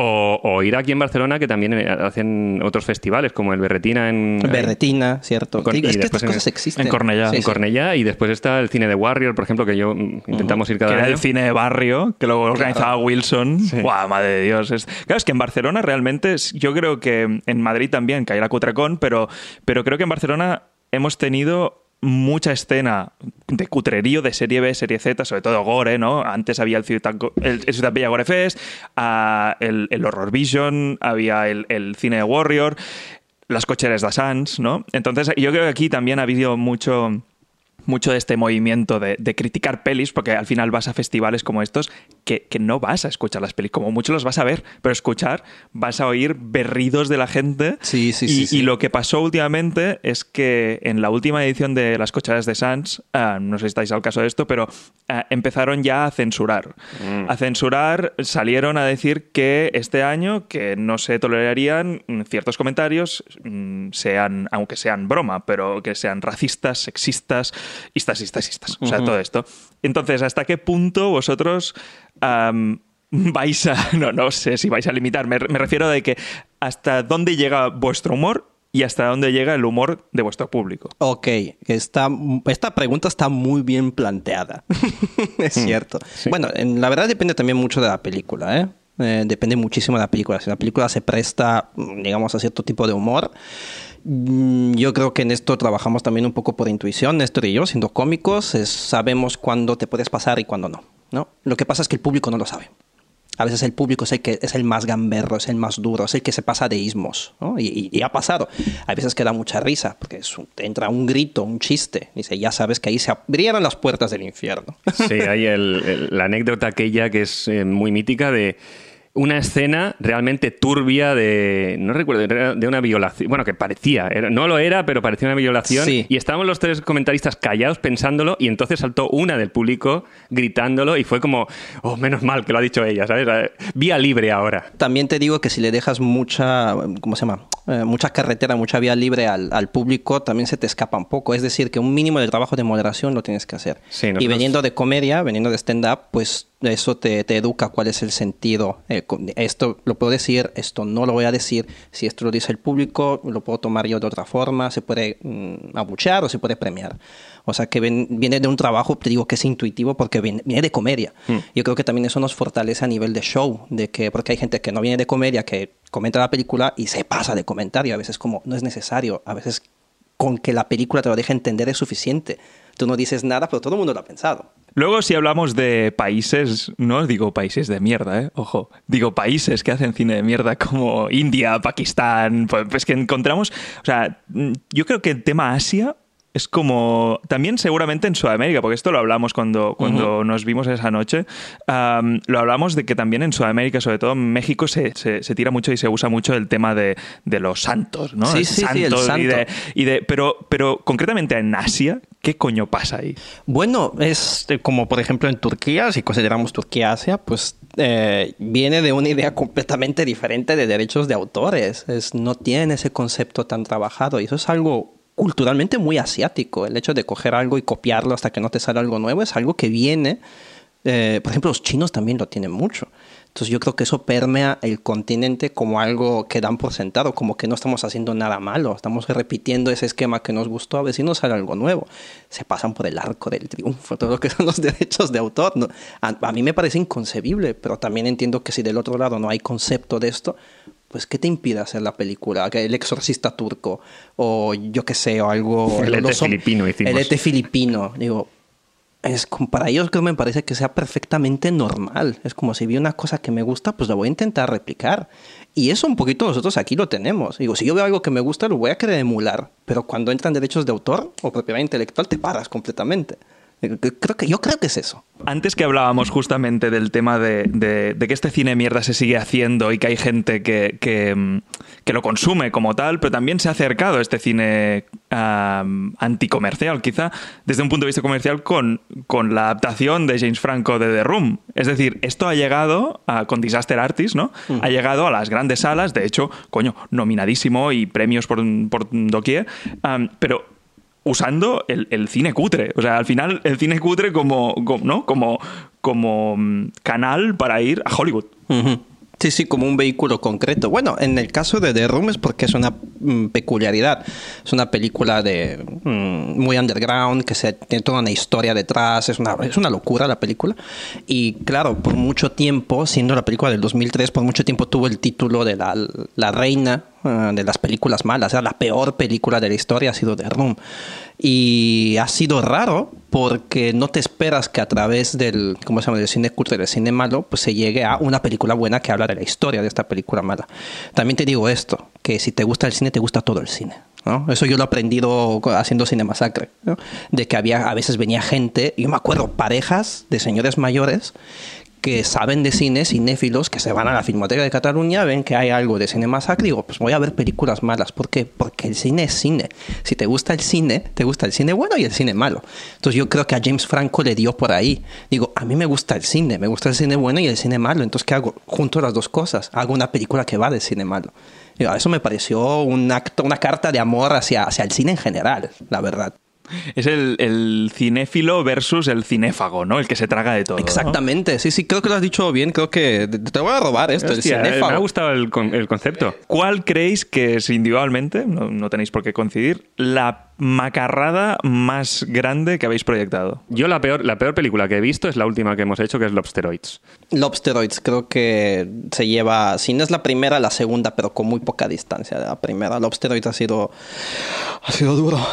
O, o ir aquí en Barcelona, que también eh, hacen otros festivales, como el Berretina en... Berretina, ¿cierto? Con- Digo, y es que después estas en- cosas existen. en Cornellá. Sí, en sí. Cornellá y después está el cine de Warrior, por ejemplo, que yo mm, intentamos ir cada que era el cine de barrio, que lo organizaba Wilson. ¡Guau, madre de Dios! Es- claro, es que en Barcelona realmente, es- yo creo que en Madrid también, que hay la Cutrecon, pero, pero creo que en Barcelona hemos tenido mucha escena de cutrerío de serie B, serie Z, sobre todo gore, ¿no? Antes había el Ciudad, el, el Gore Fest, ah, el, el Horror Vision, había el, el cine de Warrior, las cocheras de Sans, ¿no? Entonces yo creo que aquí también ha habido mucho mucho de este movimiento de criticar pelis, porque al final vas a festivales como estos que, que no vas a escuchar las pelis, como mucho los vas a ver, pero escuchar vas a oír berridos de la gente. Sí, sí, y, sí, sí. y lo que pasó últimamente es que en la última edición de Las Cochadas de Sans, ah, no sé si estáis al caso de esto, pero ah, empezaron ya a censurar. A censurar, salieron a decir que este año que no se tolerarían mm, ciertos comentarios, mm, sean, aunque sean broma, pero que sean racistas, sexistas, istas, istas, istas. O sea, todo esto. Entonces, ¿hasta qué punto vosotros <laughs> vais a. No, no sé si vais a limitar. Me, me refiero de que hasta dónde llega vuestro humor y hasta dónde llega el humor de vuestro público. Ok, está, esta pregunta está muy bien planteada. <laughs> es cierto. Bueno, en- la verdad depende también mucho de la película, ¿eh? Eh, depende muchísimo de la película. Si la película se presta, mm, digamos, a cierto tipo de humor, mm, yo creo que en esto trabajamos también un poco por intuición, Néstor y yo, siendo cómicos, es- sabemos cuándo te puedes pasar y cuándo no, no. Lo que pasa es que el público no lo sabe. A veces el público es el que es el más gamberro, es el más duro, es el que se pasa de ismos. Y, y- ha pasado. Hay veces que da mucha risa, porque es un- entra un grito, un chiste. Dice, ya sabes que ahí se abrieron las puertas del infierno. Sí, hay la anécdota aquella que es eh, muy mítica de una escena realmente turbia de, no recuerdo, de una violación, bueno, que parecía, era- no lo era, pero parecía una violación, Sí. y estábamos los tres comentaristas callados pensándolo, y entonces saltó una del público gritándolo, y fue como, oh, menos mal que lo ha dicho ella, ¿sabes? Eh, Vía libre ahora. También te digo que si le dejas mucha, ¿cómo se llama? Eh, mucha carretera, mucha vía libre al, al público, también se te escapa un poco. Es decir, que un mínimo de trabajo de moderación lo tienes que hacer. Sí, Y nosotros- veniendo de comedia, veniendo de stand-up, pues eso te, te educa cuál es el sentido. Eh, esto lo puedo decir, esto no lo voy a decir. Si esto lo dice el público, lo puedo tomar yo de otra forma. Se puede mm, abuchear o se puede premiar. O sea, que ven- viene de un trabajo, te digo que es intuitivo porque viene, viene de comedia. Yo creo que también eso nos fortalece a nivel de show, de que porque hay gente que no viene de comedia, que comenta la película y se pasa de comentario. A veces como no es necesario, a veces con que la película te lo deje entender es suficiente. Tú no dices nada, pero todo el mundo lo ha pensado. Luego, si hablamos de países, no digo países de mierda, ¿eh? Ojo. Digo países que hacen cine de mierda como India, Pakistán, pues, pues que encontramos... O sea, yo creo que el tema Asia es como... También seguramente en Sudamérica, porque esto lo hablamos cuando, cuando nos vimos esa noche, lo hablamos de que también en Sudamérica, sobre todo en México, se, se- se tira mucho y se usa mucho el tema de, de los santos, ¿no? Sí, sí, sí, el y santo. de- y de- pero, pero concretamente en Asia, ¿qué coño pasa ahí? Bueno, es eh, como por ejemplo en Turquía, si consideramos Turquía-Asia, pues eh, viene de una idea <laughs> completamente diferente de derechos de autores. Es, no tiene ese concepto tan trabajado y eso es algo culturalmente muy asiático. El hecho de coger algo y copiarlo hasta que no te sale algo nuevo es algo que viene Eh, por ejemplo, los chinos también lo tienen mucho. Entonces yo creo que eso permea el continente como algo que dan por sentado, como que no estamos haciendo nada malo, estamos repitiendo ese esquema que nos gustó, a ver si nos sale algo nuevo. Se pasan por el arco del triunfo, todo lo que son los <laughs> derechos de autor. ¿no? A, a mí me parece inconcebible, pero también entiendo que si del otro lado no hay concepto de esto, pues ¿qué te impide hacer la película? El exorcista turco, o yo qué sé, o algo... <laughs> El ET filipino hicimos. El ET filipino. Digo, es como para ellos creo que me parece que sea perfectamente normal. Es como si vi una cosa que me gusta, pues la voy a intentar replicar. Y eso un poquito nosotros aquí lo tenemos. Digo, si yo veo algo que me gusta, lo voy a querer emular. Pero cuando entran derechos de autor o propiedad intelectual, te paras completamente. Creo que, yo creo que es eso. Antes que hablábamos justamente del tema de, de- de que este cine mierda se sigue haciendo y que hay gente que, que, mm, que lo consume como tal, pero también se ha acercado a este cine anticomercial, quizá, desde un punto de vista comercial, con, con la adaptación de James Franco de The Room. Es decir, esto ha llegado a- con Disaster Artist, ¿no? Ha llegado a las grandes salas, de hecho, coño, nominadísimo y premios por, por doquier, pero usando el, el cine cutre. O sea, al final el cine cutre como, como- ¿no? como, como mm, canal para ir a Hollywood. Ujú. Sí, sí, como un vehículo concreto. Bueno, en el caso de The Room es porque es una mm, peculiaridad. Es una película de mm, muy underground, que se, tiene toda una historia detrás. Es una, es una locura la película. Y claro, por mucho tiempo, siendo la película del 2003, por mucho tiempo tuvo el título de la, la reina de las películas malas. La peor película de la historia ha sido The Room. Y ha sido raro porque no te esperas que a través del, ¿cómo se llama?, del cine culto y del cine malo, pues se llegue a una película buena que habla de la historia de esta película mala. También te digo esto, que si te gusta el cine, te gusta todo el cine. ¿no? Eso yo lo he aprendido haciendo Cine Masacre, de que había, a veces venía gente, yo me acuerdo, parejas de señores mayores que saben de cine, cinéfilos, que se van a la Filmoteca de Cataluña, ven que hay algo de cine masacre y digo, pues voy a ver películas malas. ¿Por qué? Porque el cine es cine. Si te gusta el cine, te gusta el cine bueno y el cine malo. Entonces yo creo que a James Franco le dio por ahí. Digo, a mí me gusta el cine, me gusta el cine bueno y el cine malo. Entonces, ¿qué hago? Junto las dos cosas. Hago una película que va de cine malo. Eso me pareció un acto, una carta de amor hacia, hacia el cine en general, la verdad. Es el, el cinéfilo versus el cinéfago, ¿no? El que se traga de todo. ¿no? Exactamente, sí, sí, creo que lo has dicho bien. Creo que te- te voy a robar esto, Hostia, el eh, me cinéfago. ha gustado el, el concepto. ¿Cuál creéis que es individualmente, no, no tenéis por qué coincidir, la macarrada más grande que habéis proyectado? Yo la peor, la peor película que he visto es la última que hemos hecho, que es Lobsteroids. Lobsteroids creo que se lleva, si no es la primera, la segunda, pero con muy poca distancia de la primera. Lobsteroids ha sido, ha sido duro. <laughs>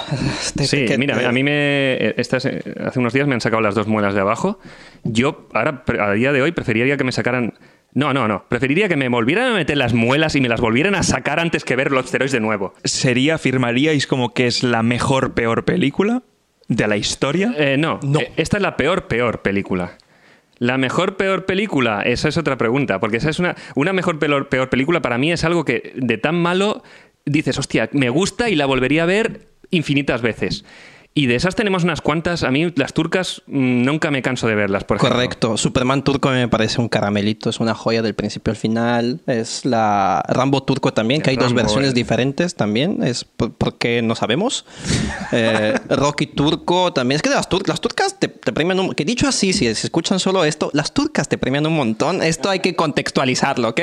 Este, Sí, que- mira, a mí me. Estas, eh, hace unos días me han sacado las dos muelas de abajo. Yo, ahora, a día de hoy, preferiría que me sacaran. No, no, no. Preferiría que me volvieran a meter las muelas y me las volvieran a sacar antes que ver los steroids de nuevo. ¿Sería, afirmaríais como que es la mejor, peor película de la historia? Eh, no, Eh, esta es la peor, peor película. La mejor, peor película, esa es otra pregunta, porque esa es una, una mejor, peor, peor película para mí es algo que de tan malo dices, hostia, me gusta y la volvería a ver infinitas veces. Y de esas tenemos unas cuantas. A mí las turcas mm, nunca me canso de verlas, por ejemplo. Correcto. Superman turco me parece un caramelito, es una joya del principio al final. Es la Rambo turco también, que hay dos Rambo, versiones eh. diferentes también. Es por- porque no sabemos. <laughs> Eh, Rocky turco también. Es que de las, tur- las turcas te, te premian un... Que dicho así, si escuchan solo esto, las turcas te premian un montón. Esto hay que contextualizarlo, ¿ok?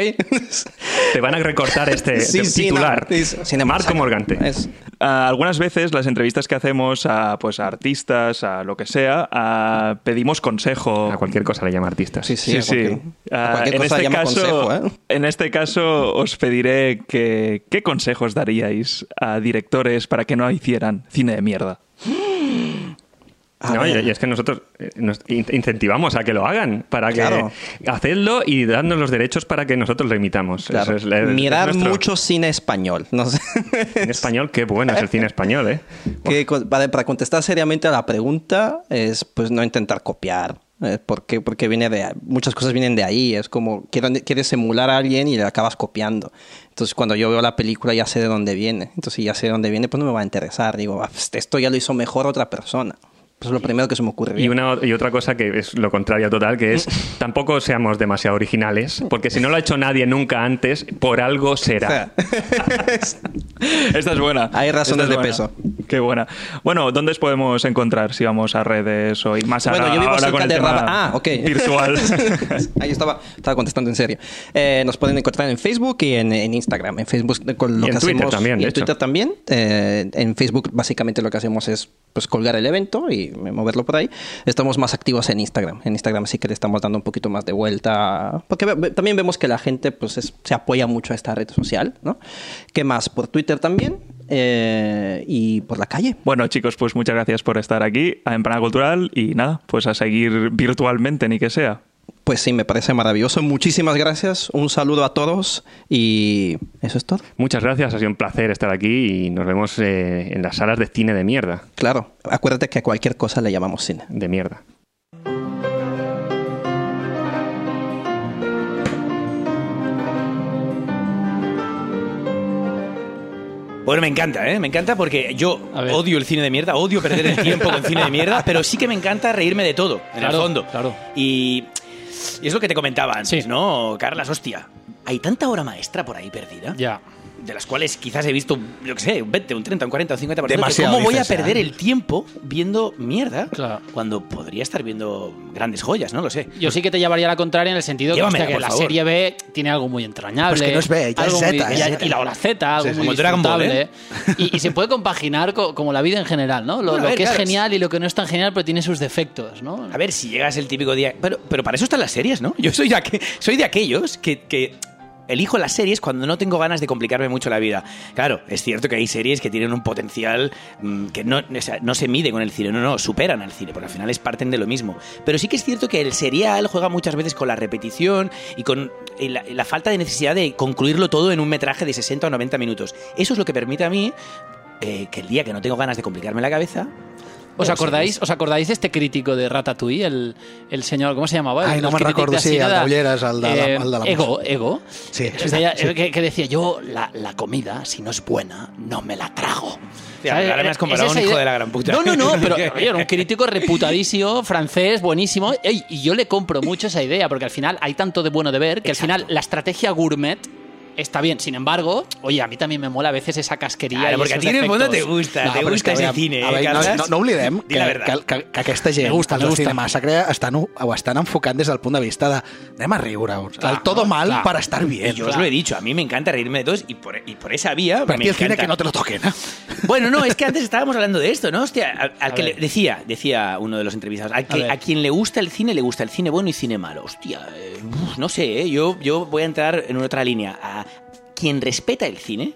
<laughs> Te van a recortar este Sí, sí, titular. no, es- Cine Marco. Morgante. Es- algunas veces las entrevistas que hacemos a, pues, a artistas, a lo que sea, ah, pedimos consejo. A cualquier cosa le llama artista. Sí, sí, Sí, sí. a cualquier- a Ah, cualquier en, cosa este llama caso, consejo, ¿eh? en este caso os pediré que, qué consejos daríais a directores para que no hicieran cine de mierda. A No, y, es que nosotros eh, nos in- incentivamos a que lo hagan, para Claro. que hacedlo y dadnos los derechos para que nosotros lo imitamos. Claro. Es es Mirar nuestro- mucho cine español. No sé. En español, qué bueno es el cine español, ¿eh? <laughs> que para, contestar seriamente a la pregunta es pues no intentar copiar. Eh, porque, porque viene de muchas cosas vienen de ahí. Es como quieres emular a alguien y le acabas copiando. Entonces cuando yo veo la película ya sé de dónde viene. Entonces si ya sé de dónde viene, pues no me va a interesar. Digo, "Ah, pues, esto ya lo hizo mejor otra persona. Pues es lo primero que se me ocurriría. Y, una, y otra cosa que es lo contrario total, que es <laughs> tampoco seamos demasiado originales, porque si no lo ha hecho nadie nunca antes, por algo será. <laughs> Esta es buena. Hay razones de buena. Qué buena. Bueno, ¿dónde os podemos encontrar si vamos a redes o y más Bueno, ahora, yo vivo ahora cerca con el de tema. Ah, ok. virtual? <laughs> Ahí estaba, estaba contestando en serio. Eh, nos pueden encontrar en Facebook y en, en Instagram. En Facebook con lo Y en que Twitter hacemos, también, y de en hecho. Twitter también. Eh, en Facebook básicamente lo que hacemos es pues colgar el evento y moverlo por ahí. Estamos más activos en Instagram. En Instagram sí que le estamos dando un poquito más de vuelta. Porque también vemos que la gente pues es- se apoya mucho a esta red social, ¿no? ¿Qué más? Por Twitter también eh, y por la calle. Bueno, chicos, pues muchas gracias por estar aquí a Empanada Cultural y nada, pues a seguir virtualmente, ni que sea. Pues sí, me parece maravilloso. Muchísimas gracias. Un saludo a todos y eso es todo. Muchas gracias, ha sido un placer estar aquí y nos vemos eh, en las salas de cine de mierda. Claro, acuérdate que a cualquier cosa le llamamos cine. De mierda. Bueno, me encanta, ¿eh? Me encanta porque yo odio el cine de mierda, odio perder el tiempo con cine de mierda, <laughs> pero sí que me encanta reírme de todo, en Claro, el fondo. claro. Y, y es lo que te comentaba antes, Sí. ¿no? Carlas, hostia, hay tanta obra maestra por ahí perdida, Ya. De las cuales quizás he visto, yo qué sé, un 20, un 30, un 40, un 50%. que Demasiado, ¿Cómo voy a perder ¿eh? el tiempo viendo mierda Claro. cuando podría estar viendo grandes joyas? No lo sé. Yo sí que te llevaría la contraria en el sentido que, hostia, que la favor. serie B tiene algo muy entrañable. Pero es que no es B, ya algo es muy- Z, es ya- Z. Y la ola Z, algo Sí, muy Ball, disfrutable. ¿eh? <laughs> y, y se puede compaginar co- como la vida en general, ¿no? Lo, Bueno, a lo ver, que es genial y lo que no es tan genial, pero tiene sus defectos, ¿no? A ver, si llegas el típico día. Pero, pero para eso están las series, ¿no? Yo soy de, aqu- soy de aquellos que, que elijo las series cuando no tengo ganas de complicarme mucho la vida. Claro, es cierto que hay series que tienen un potencial mm, que no, no se mide con el cine, no, no, superan al cine, porque al final es parten de lo mismo. Pero sí que es cierto que el serial juega muchas veces con la repetición y con la, la falta de necesidad de concluirlo todo en un metraje de 60 o 90 minutos. Eso es lo que permite a mí eh, que el día que no tengo ganas de complicarme la cabeza. ¿Os acordáis. ¿Os acordáis de este crítico de Ratatouille? El, el señor, ¿cómo se llamaba? Ai, El no recordo, de sí, el de la- eh, Ego, Ego. Sí, sí, deia- sí. Que, que decía, yo la, la comida, si no es buena, no me la trago. Tía, ahora me has comparado Es a un hijo idea- de la gran puta. No, no, no, <laughs> pero oye, era un crítico reputadísimo, francés, buenísimo. Y yo le compro mucho esa idea, porque al final hay tanto de bueno de ver que al final la estrategia gourmet está bien. Sin embargo, oye, a mí también me mola a veces esa casquería. Claro, porque a ti en el fondo te gusta, No, te gusta ese a cine, a ¿eh, veure, no, Carles? no, no oblidem que, la verdad. que, que, que aquesta gent, Me gusta, els gusta. Cine Massacre, estan, ho estan enfocant des del punt de vista de anem a riure el todo no? mal Clar. para estar bien. Yo os lo he dicho, a mí me encanta reírme de todos y por, y por esa vía Pero a me ti el cine encanta. que no te lo toquen. ¿eh? Bueno, no, es que antes estábamos hablando de esto, ¿no? Hostia, al, al A que le, decía, decía uno de los entrevistados, al A que, ver. a, quien le gusta el cine, le gusta el cine bueno y cine malo. Hostia, eh, no sé, ¿eh? yo, yo voy a entrar en otra línea. A quien respeta el cine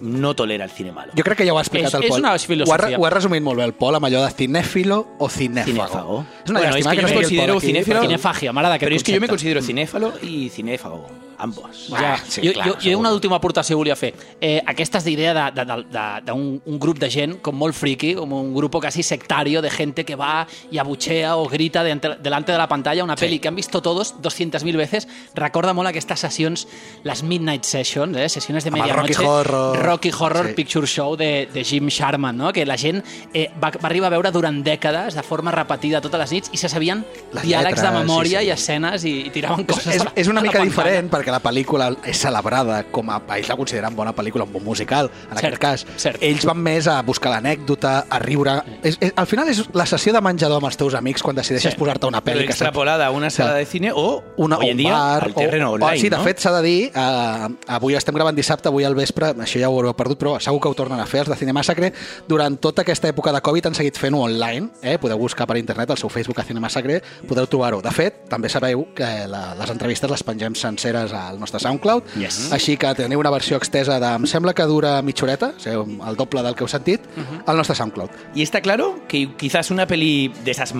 no tolera el cine malo. Jo crec que ja ho ha explicat És- el és Pol. una ho, ha, filosofia. ho ha resumit molt bé el Pol amb allò de cinéfilo o cinéfago. Cinéfago. És una Bueno, llàstima és que que no jo me estigui el Pol considero aquí, cinéfilo. perquè- Cinefagia, m'agrada aquest que yo me considero cinéfalo y cinéfago, ambos. Ja. Ah, sí, jo, clar, jo, jo una última aportació volia fer. Eh, aquestes d'idea d'un de, de, de, d'un- un grup de gent com molt friki, com un grupo casi sectario de gente que va y abuchea o grita de, delante de la pantalla una peli que han visto todos 200.000 veces. Recorda molt aquestes sessions, les Midnight Sessions, eh, sessions de medianoche. Rocky Horror. Rocky Horror Sí. Picture Show de, de Jim Sharman, no? que la gent eh, va, va arribar a veure durant dècades de forma repetida totes les nits i se sabien Les diàlegs lletres, de memòria sí, sí. i escenes i, i tiraven És, coses és, la- és una mica diferent perquè la pel·lícula és celebrada com a... Ells la consideren bona pel·lícula, un bon musical, en Cert, aquest cas. cert. Ells van més a buscar l'anècdota, a riure... És, és, al final és la sessió de menjador amb els teus amics quan decideixes Sí. posar-te una pel·li que saps extrapolada a una sala de cine o una, hoy en día bar, al terreno o, online. o, sí, de ¿no? fet, s'ha de dir, eh, avui estem gravant dissabte, avui al vespre, això ja ho haureu perdut, però segur que ho tornen a fer els de Cine Massacre. Durant tota aquesta època de Covid han seguit fent-ho online, eh? podeu buscar per internet el seu Facebook a Cine Massacre, podeu trobar-ho. De fet, també sabeu que la, les entrevistes les pengem senceres al nostre SoundCloud, Yes. així que teniu una versió extesa de, em sembla que dura mitja horeta, o sigui, el doble del que heu sentit, al nostre SoundCloud. Y está claro que quizás una peli de esas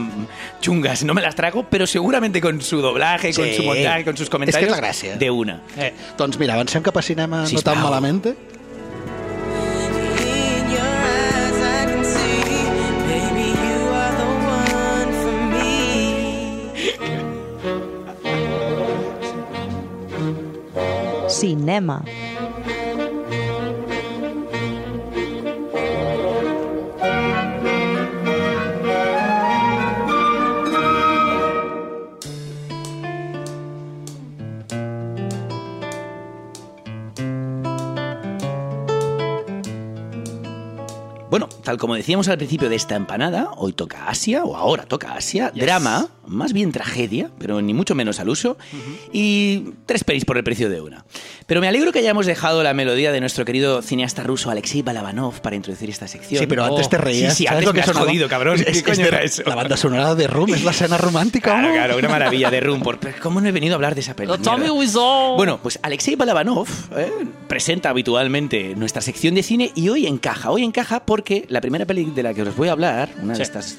chungas no me las trago, pero seguramente con su doblaje, con Sí. su montaje, con sus És comentarios. que és la gràcia. De una. Eh, doncs mira, avancem cap a cinema no Sisplau. tan malament. Cinema. Bueno, tal como decíamos al principio de esta empanada, hoy toca Asia, o ahora toca Asia, drama, más bien tragedia, pero ni mucho menos al uso, y tres pelis por el precio de una. Pero me alegro que hayamos dejado la melodía de nuestro querido cineasta ruso Alexei Balabanov para introducir esta sección. Sí, pero antes te reías. Sí, sí, ¿Sabes antes lo que has sonaba? jodido, cabrón. Es- ¿Qué es coño de- era eso? La banda sonora de Room es la escena romántica. Claro, una maravilla de Room. Por... ¿Cómo no he venido a hablar de esa. Wiseau. Bueno, pues Alexei Balabanov eh, presenta habitualmente nuestra sección de cine y hoy encaja. Hoy encaja porque la primera peli de la que os voy a hablar, una de estas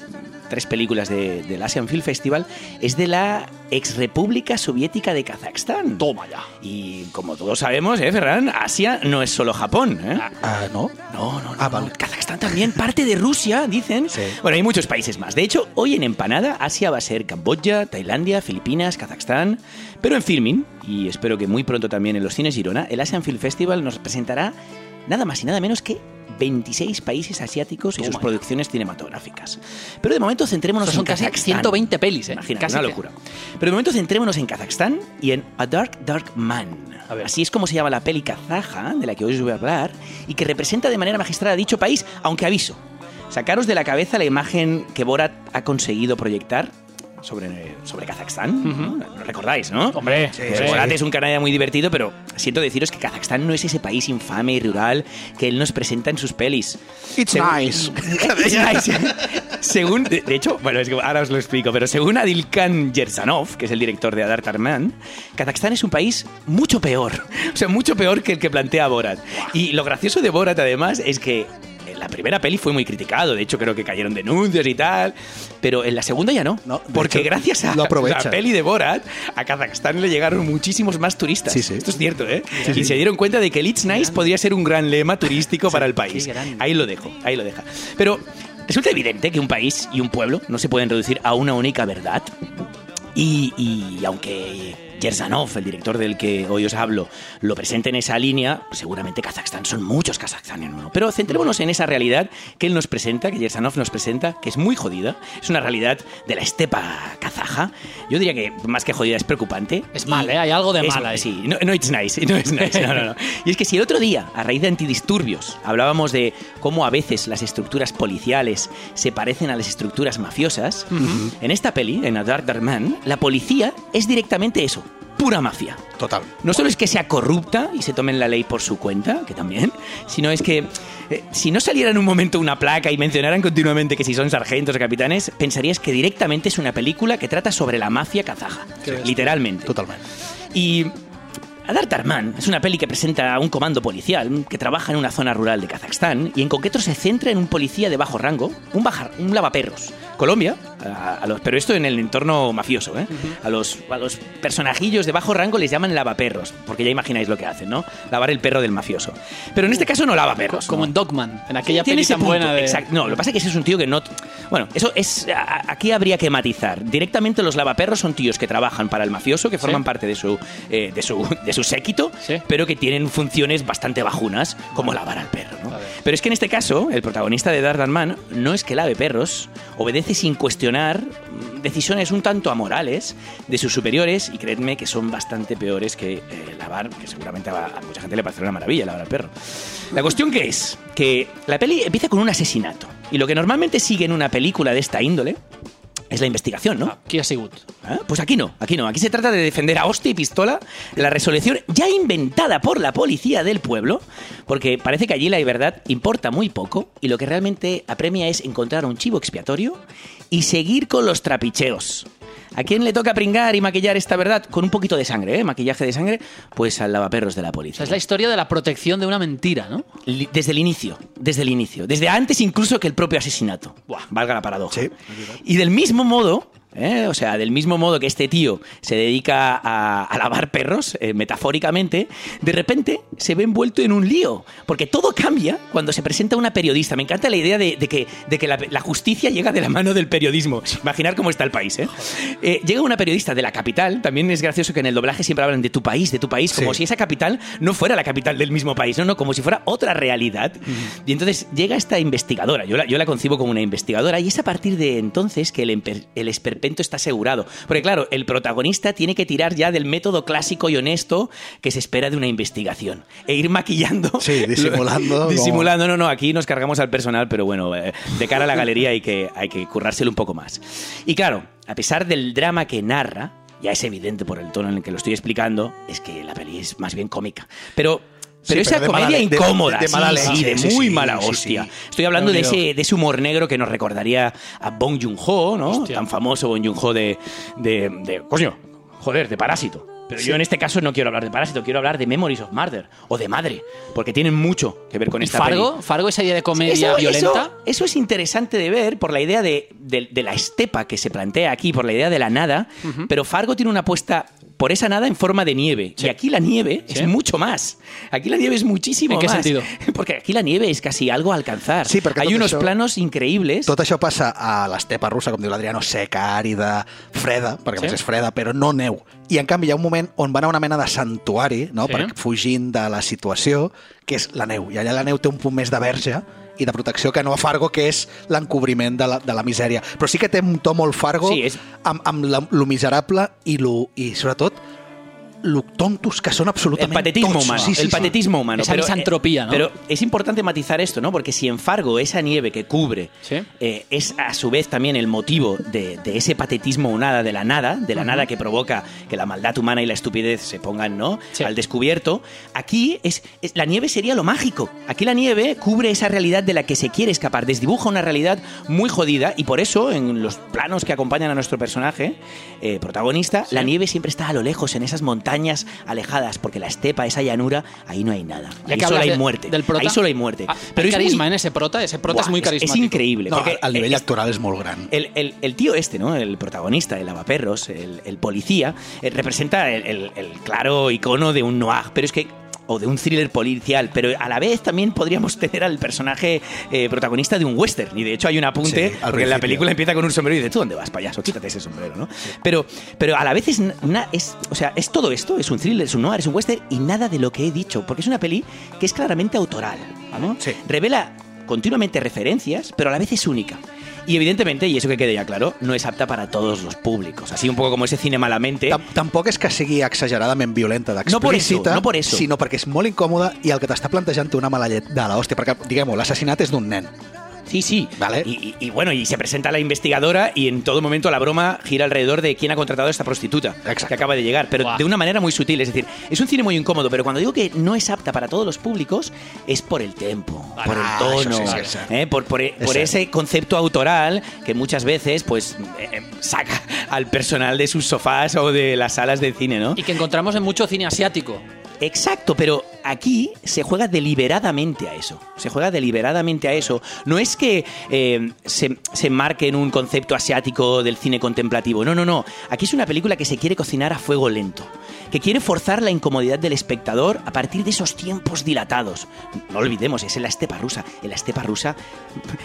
tres películas de- del Asian Film Festival, es de la ex República Soviética de Kazajstán. Toma ya. Y como todos sabemos, ¿eh, Ferran? Asia no es solo Japón, ¿eh? Ah, ¿no? No, no, no. Ah, no. vale. Kazajstán también, parte de Rusia, dicen. Sí. Bueno, hay muchos países más. De hecho, hoy en Empanada, Asia va a ser Camboya, Tailandia, Filipinas, Kazajstán. Pero en filming, y espero que muy pronto también en los cines Girona, el Asian Film Festival nos presentará nada más y nada menos que 26 países asiáticos y sus producciones cinematográficas. Pero de momento centrémonos Son en casi Kazajstán. 120 pelis, ¿eh? Imagínate, Casi una locura. Pero de momento centrémonos en Kazajstán y en A Dark Dark Man. A ver. Así es como se llama la peli kazaja de la que hoy os voy a hablar y que representa de manera magistral a dicho país, aunque aviso, sacaros de la cabeza la imagen que Borat ha conseguido proyectar sobre, sobre Kazajstán. ¿no? ¿Lo recordáis, no? Hombre, Que sí. Borat es un canalla muy divertido, pero siento deciros que Kazajstán no es ese país infame y rural que él nos presenta en sus pelis. It's Según- nice. <laughs> It's nice. <laughs> según, de, de hecho, bueno, es que ahora os lo explico, pero según Adilkan Yersanov, que es el director de Adar Tarman, Kazajstán es un país mucho peor. <laughs> O sea, mucho peor que el que plantea Borat. Y lo gracioso de Borat, además, es que la primera peli fue muy criticado, de hecho creo que cayeron denuncias y tal, pero en la segunda ya no, No, porque hecho, gracias a la peli de Borat, a Kazajstán le llegaron muchísimos más turistas. Sí, sí. Esto es cierto, ¿eh? y se dieron cuenta de que el It's Nice podría ser un gran lema turístico para el país. Ahí lo dejo, ahí lo deja. Pero resulta evidente que un país y un pueblo no se pueden reducir a una única verdad. Y, y aunque Yerzanov, el director del que hoy os hablo, lo presente en esa línea, pues seguramente Kazajstán son muchos Kazajstán en uno. Pero centrémonos en esa realidad que él nos presenta, que Yerzanov nos presenta, que es muy jodida. Es una realidad de la estepa kazaja. Yo diría que más que jodida es preocupante. Es mal, ¿eh? Hay algo de Es- mal ahí. Sí, no, no it's nice, no it's nice, no, no, no. Y es que si el otro día, a raíz de antidisturbios, hablábamos de cómo a veces las estructuras policiales se parecen a las estructuras mafiosas, en esta peli, en A Dark Dark Man, la policía es directamente eso, pura mafia. Total. No solo es que sea corrupta y se tomen la ley por su cuenta, que también, sino es que eh, si no saliera en un momento una placa y mencionaran continuamente que si son sargentos o capitanes, pensarías que directamente es una película que trata sobre la mafia kazaja. Literalmente. Totalmente. Y Adar Tarman es una peli que presenta a un comando policial que trabaja en una zona rural de Kazajstán y en concreto se centra en un policía de bajo rango, un, baja- un lavaperros. Colombia, a- a los- pero esto en el entorno mafioso, ¿eh? a, los, a los personajillos de bajo rango les llaman lavaperros, porque ya imagináis lo que hacen, ¿no? Lavar el perro del mafioso. Pero en este caso no lava perros. Como ¿no? en Dogman, en aquella Tiene peli tan punto, buena de... exacto. No, lo que pasa es que ese es un tío que no... Bueno, eso es... a- Aquí habría que matizar. Directamente los lavaperros son tíos que trabajan para el mafioso, que forman parte de su, eh, de su, de su séquito, Sí. pero que tienen funciones bastante bajunas, como lavar al perro, ¿no? Pero es que en este caso, el protagonista de Dark Man no es que lave perros, obedece sin cuestionar decisiones un tanto amorales de sus superiores y creedme que son bastante peores que eh, lavar, que seguramente a, a mucha gente le parecerá una maravilla lavar al perro. La cuestión que es que la peli empieza con un asesinato y lo que normalmente sigue en una película de esta índole es la investigación, ¿no? Qui ha? ¿Ah? Pues aquí no, aquí no. Aquí se trata de defender a hostia y pistola la resolución ya inventada por la policía del pueblo, porque parece que allí la verdad importa muy poco y lo que realmente apremia es encontrar un chivo expiatorio y seguir con los trapicheos. ¿A quién le toca pringar y maquillar esta verdad? Con un poquito de sangre, ¿eh? Maquillaje de sangre, pues al lavaperros de la O policía. sea, es la historia de la protección de una mentira, ¿no? Li- Desde el inicio, desde el inicio, desde antes incluso que el propio asinato. Buah, valga la paradoja. Sí. Y del mismo modo, ¿eh? o sea, del mismo modo que este tío se dedica a, a lavar perros, eh, metafóricamente, de repente se ve envuelto en un lío, porque todo cambia cuando se presenta una periodista. Me encanta la idea de, de que, de que la, la justicia llega de la mano del periodismo. Imaginar cómo está el país, ¿eh? Eh, Llega una periodista de la capital, también es gracioso que en el doblaje siempre hablan de tu país, de tu país, como Sí. si esa capital no fuera la capital del mismo país, no, no, como si fuera otra realidad. Y entonces llega esta investigadora, yo la, yo la concibo como una investigadora, y es a partir de entonces que el, el esperpento está asegurado. Porque claro, el protagonista tiene que tirar ya del método clásico y honesto que se espera de una investigación. E ir maquillando. <laughs> Sí, disimulando, <laughs> disimulando, no, no, aquí nos cargamos al personal, pero bueno, eh, de cara a la galería hay que, hay que currárselo un poco más. Y claro, a pesar del drama que narra, ya es evidente por el tono en el que lo estoy explicando, es que la peli es más bien cómica. Pero pero Sí, esa pero de mala comedia de- incómoda, de mala sí, de sí, muy sí, mala sí, hostia. sí. Estoy hablando de ese, de ese humor negro que nos recordaría a Bong Joon-ho, ¿no? Hostia. Tan famoso Bong Joon-ho de, de, de- Coño, joder, de Parásito. Pero yo en este caso no quiero hablar de Parásito, quiero hablar de Memories of Murder o de Madre, porque tienen mucho que ver con ¿Y esta Fargo? peli. ¿Fargo esa idea de comedia Eso- violenta? Eso, eso es interesante de ver por la idea de, de- de la estepa que se plantea aquí, por la idea de la nada, pero Fargo tiene una apuesta por esa nada en forma de nieve. Sí. Y aquí la nieve Sí. es mucho más. Aquí la nieve es muchísimo ¿En qué más. sentido? <laughs> Porque aquí la nieve es casi algo a alcanzar. Sí, perquè Hay unos això- planos increíbles. Tot això passa a l'estepa russa, com diu l'Adriano, seca, àrida, freda, perquè Sí. sí. és freda, però no neu. I en canvi hi ha un moment on van a una mena de santuari, no? Sí. sí. per, fugint de la situació, que és la neu. I allà la neu té un punt més de verge i de protecció que no a Fargo, que és l'encobriment de, la, de la misèria. Però sí que té un to molt Fargo Sí, és- amb, amb lo miserable i, lo, i sobretot lo tontos que són El absolutament patetismo humano. Sí, sí, el sí. patetismo humano. Esa misantropía, ¿no? Pero es importante matizar esto, ¿no? Porque si en Fargo esa nieve que cubre Sí. eh, es a su vez también el motivo de, de ese patetismo o nada de la nada, de la nada que provoca que la maldad humana y la estupidez se pongan, ¿no? Sí. Al descubierto. Aquí es, es- la nieve sería lo mágico. Aquí la nieve cubre esa realidad de la que se quiere escapar, desdibuja una realidad muy jodida y por eso en los planos que acompañan a nuestro personaje eh, protagonista, la nieve siempre está a lo lejos, en esas montañas alejadas, porque la estepa, esa llanura, ahí no hay nada. Ahí que solo hay de- muerte. Del prota, Ahí solo hay muerte. Ah, Pero hay es carisma muy- en ese prota, ese prota es muy es- carismático. Es increíble. No, porque el nivell es- actoral és molt gran. el, el- el tío este, ¿no? El protagonista, el lavaperros, el, el policía, eh, representa el, el- el claro icono de un noir, pero es que o de un thriller policial, pero a la vez también podríamos tener al personaje eh, protagonista de un western. Y de hecho hay un apunte, Sí, al porque en la película empieza con un sombrero y dice, ¿tú dónde vas, payaso? Quítate ese sombrero, ¿no? Pero, pero a la vez es, o sea, es todo esto, es un thriller, es un noir, es un western y nada de lo que he dicho, porque es una peli que es claramente autoral, ¿no? Sí. Revela continuamente referencias, pero a la vez es única. Y evidentemente, y eso que quede ya claro, no es apta para todos los públicos. Así un poco como ese cine malamente. Tam Tampoc és que sigui exageradament violenta, No por eso, d'explícita, no por eso. sinó perquè és molt incòmoda i el que t'està plantejant té una mala llet de l'hòstia, perquè, diguem-ho, l'assassinat és d'un nen. Sí, sí. Vale. Y, y- y bueno, y se presenta la investigadora y en todo momento la broma gira alrededor de quién ha contratado a esta prostituta Exacto. que acaba de llegar, pero de una manera muy sutil. Es decir, es un cine muy incómodo, pero cuando digo que no es apta para todos los públicos, es por el tempo, por el tono, sí, sí. ¿eh? por, por- por cierto. ese concepto autoral que muchas veces pues eh, eh, saca al personal de sus sofás o de las salas de cine, ¿no? Y que encontramos en mucho cine asiático. Exacto, pero aquí se juega deliberadamente a eso. Se juega deliberadamente a eso. No es que eh, se, se marque en un concepto asiático del cine contemplativo. No, no, no. Aquí es una película que se quiere cocinar a fuego lento. Que quiere forzar la incomodidad del espectador a partir de esos tiempos dilatados. No olvidemos, es en la estepa rusa. En la estepa rusa,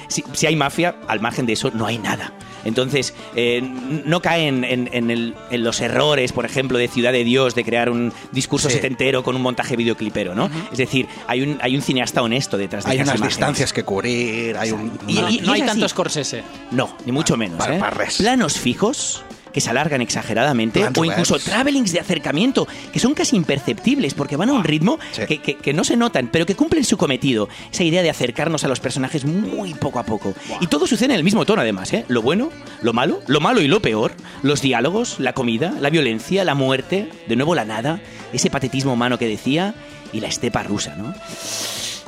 si, si hay mafia, al margen de eso no hay nada. Entonces, eh, no caen en, en el- en los errores, por ejemplo, de Ciudad de Dios, de crear un discurso Sí. setentero con un montaje videoclipero, ¿no? Es decir, hay un, hay un cineasta honesto detrás de Hay esas unas imágenes. distancias que cubrir, hay un... Y- no y- no hay es así. tanto Scorsese. No, ni mucho menos. ¿eh? Planos fijos que se alargan exageradamente o incluso travelings de acercamiento que son casi imperceptibles porque van a un ritmo Sí. que, que- que no se notan pero que cumplen su cometido esa idea de acercarnos a los personajes muy poco a poco y todo sucede en el mismo tono además ¿eh? lo bueno lo malo lo malo y lo peor los diálogos la comida la violencia la muerte de nuevo la nada ese patetismo humano que decía y la estepa rusa ¿no?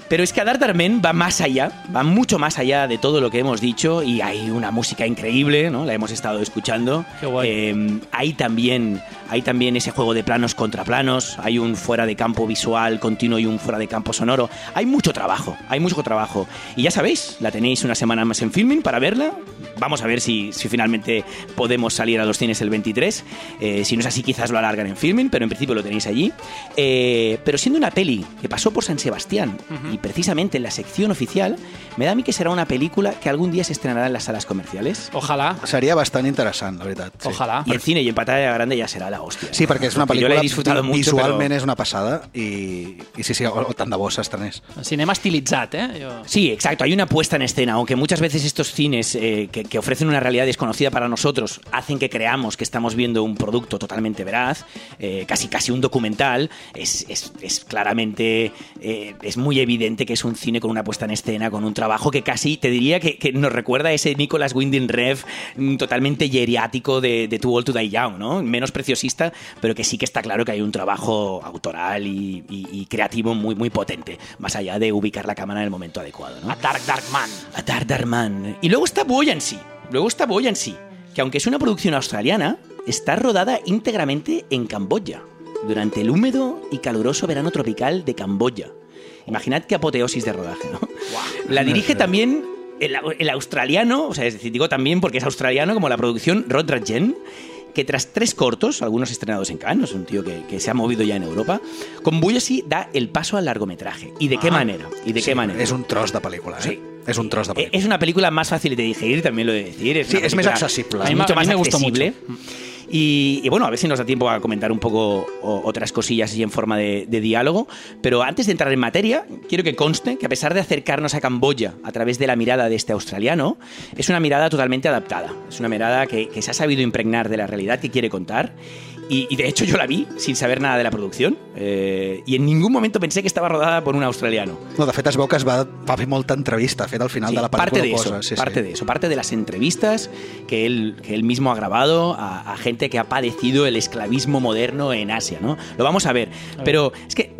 Pero es que Adar Darmen va más allá, va mucho más allá de todo lo que hemos dicho y hay una música increíble, ¿no? La hemos estado escuchando. Qué guay. Eh, hay también hay también ese juego de planos contra planos, hay un fuera de campo visual continuo y un fuera de campo sonoro. Hay mucho trabajo, hay mucho trabajo. Y ya sabéis, la tenéis una semana más en filming para verla. Vamos a ver si, si finalmente podemos salir a los cines el 23. Eh, si no es así, quizás lo alargan en filming, pero en principio lo tenéis allí. Eh, pero siendo una peli que pasó por San Sebastián y precisamente en la sección oficial, me da a mí que será una película que algún día se estrenará en las salas comerciales. Ojalà, Seria bastant interessant, la veritat. Sí. ojalà. Y en cine y en pantalla grande ya será la hostia. Sí, perquè és una Porque yo he disfrutado mucho, visualment és una passada i, i sí, sí, o, o tant de bo s'estrenés. Cinema estilitzat, eh? Jo... Sí, exacto. Hay una puesta en escena, aunque muchas veces estos cines eh, que, que ofrecen una realidad desconocida para nosotros hacen que creamos que estamos viendo un producto totalmente veraz, eh, casi casi un documental, es, es- es claramente, eh, es muy evidente que es un cine con una puesta en escena, con un trabajo que casi, te diría que, que nos recuerda a ese Nicolas Winding Rev mm, totalmente geriático de, de Too Old to Die Young, ¿no? Menos preciosista, pero que sí que está claro que hay un trabajo autoral y, y- y creativo muy, muy potente, más allá de ubicar la cámara en el momento adecuado, ¿no? A Dark Dark Man. A Dark Dark Man. Y luego está Buoyancy. Luego está Buoyancy, que aunque es una producción australiana, está rodada íntegramente en Camboya, durante el húmedo y caluroso verano tropical de Camboya. Imaginad qué apoteosis de rodaje, ¿no? La dirige también el, el australiano, o sea, es decir, digo también porque es australiano, como la producción Rod Rajen, que tras tres cortos, algunos estrenados en Cannes, es un tío que, que se ha movido ya en Europa, con Buoyancy da el paso al largometraje. ¿Y de qué Ah. manera? ¿Y de Sí, qué manera? És un tros de pel·lícula, eh? Sí. És un tros de Eh, pel·lícula. Es una película más fácil de digerir, también lo de decir. Es Sí, es más película- accesible. Es A mí me- mucho a mí más me gustó accesible. Y, bueno, a ver si nos da tiempo a comentar un poco otras cosillas y en forma de, de diálogo. Pero antes de entrar en materia, quiero que conste que a pesar de acercarnos a Camboya a través de la mirada de este australiano, es una mirada totalmente adaptada. Es una mirada que, que se ha sabido impregnar de la realidad que quiere contar. Y, y de hecho yo la vi sin saber nada de la producción. eh, y en ningún momento pensé que estaba rodada por un australiano. No, de fet, es veu que es va, va fer molta entrevista. Fet, al final Sí, de la parte de eso. Sí, parte sí. de eso, parte de las entrevistas que él, que él mismo ha grabado a, a gente que ha padecido el esclavismo moderno en Asia, ¿no? Lo vamos a ver, pero es que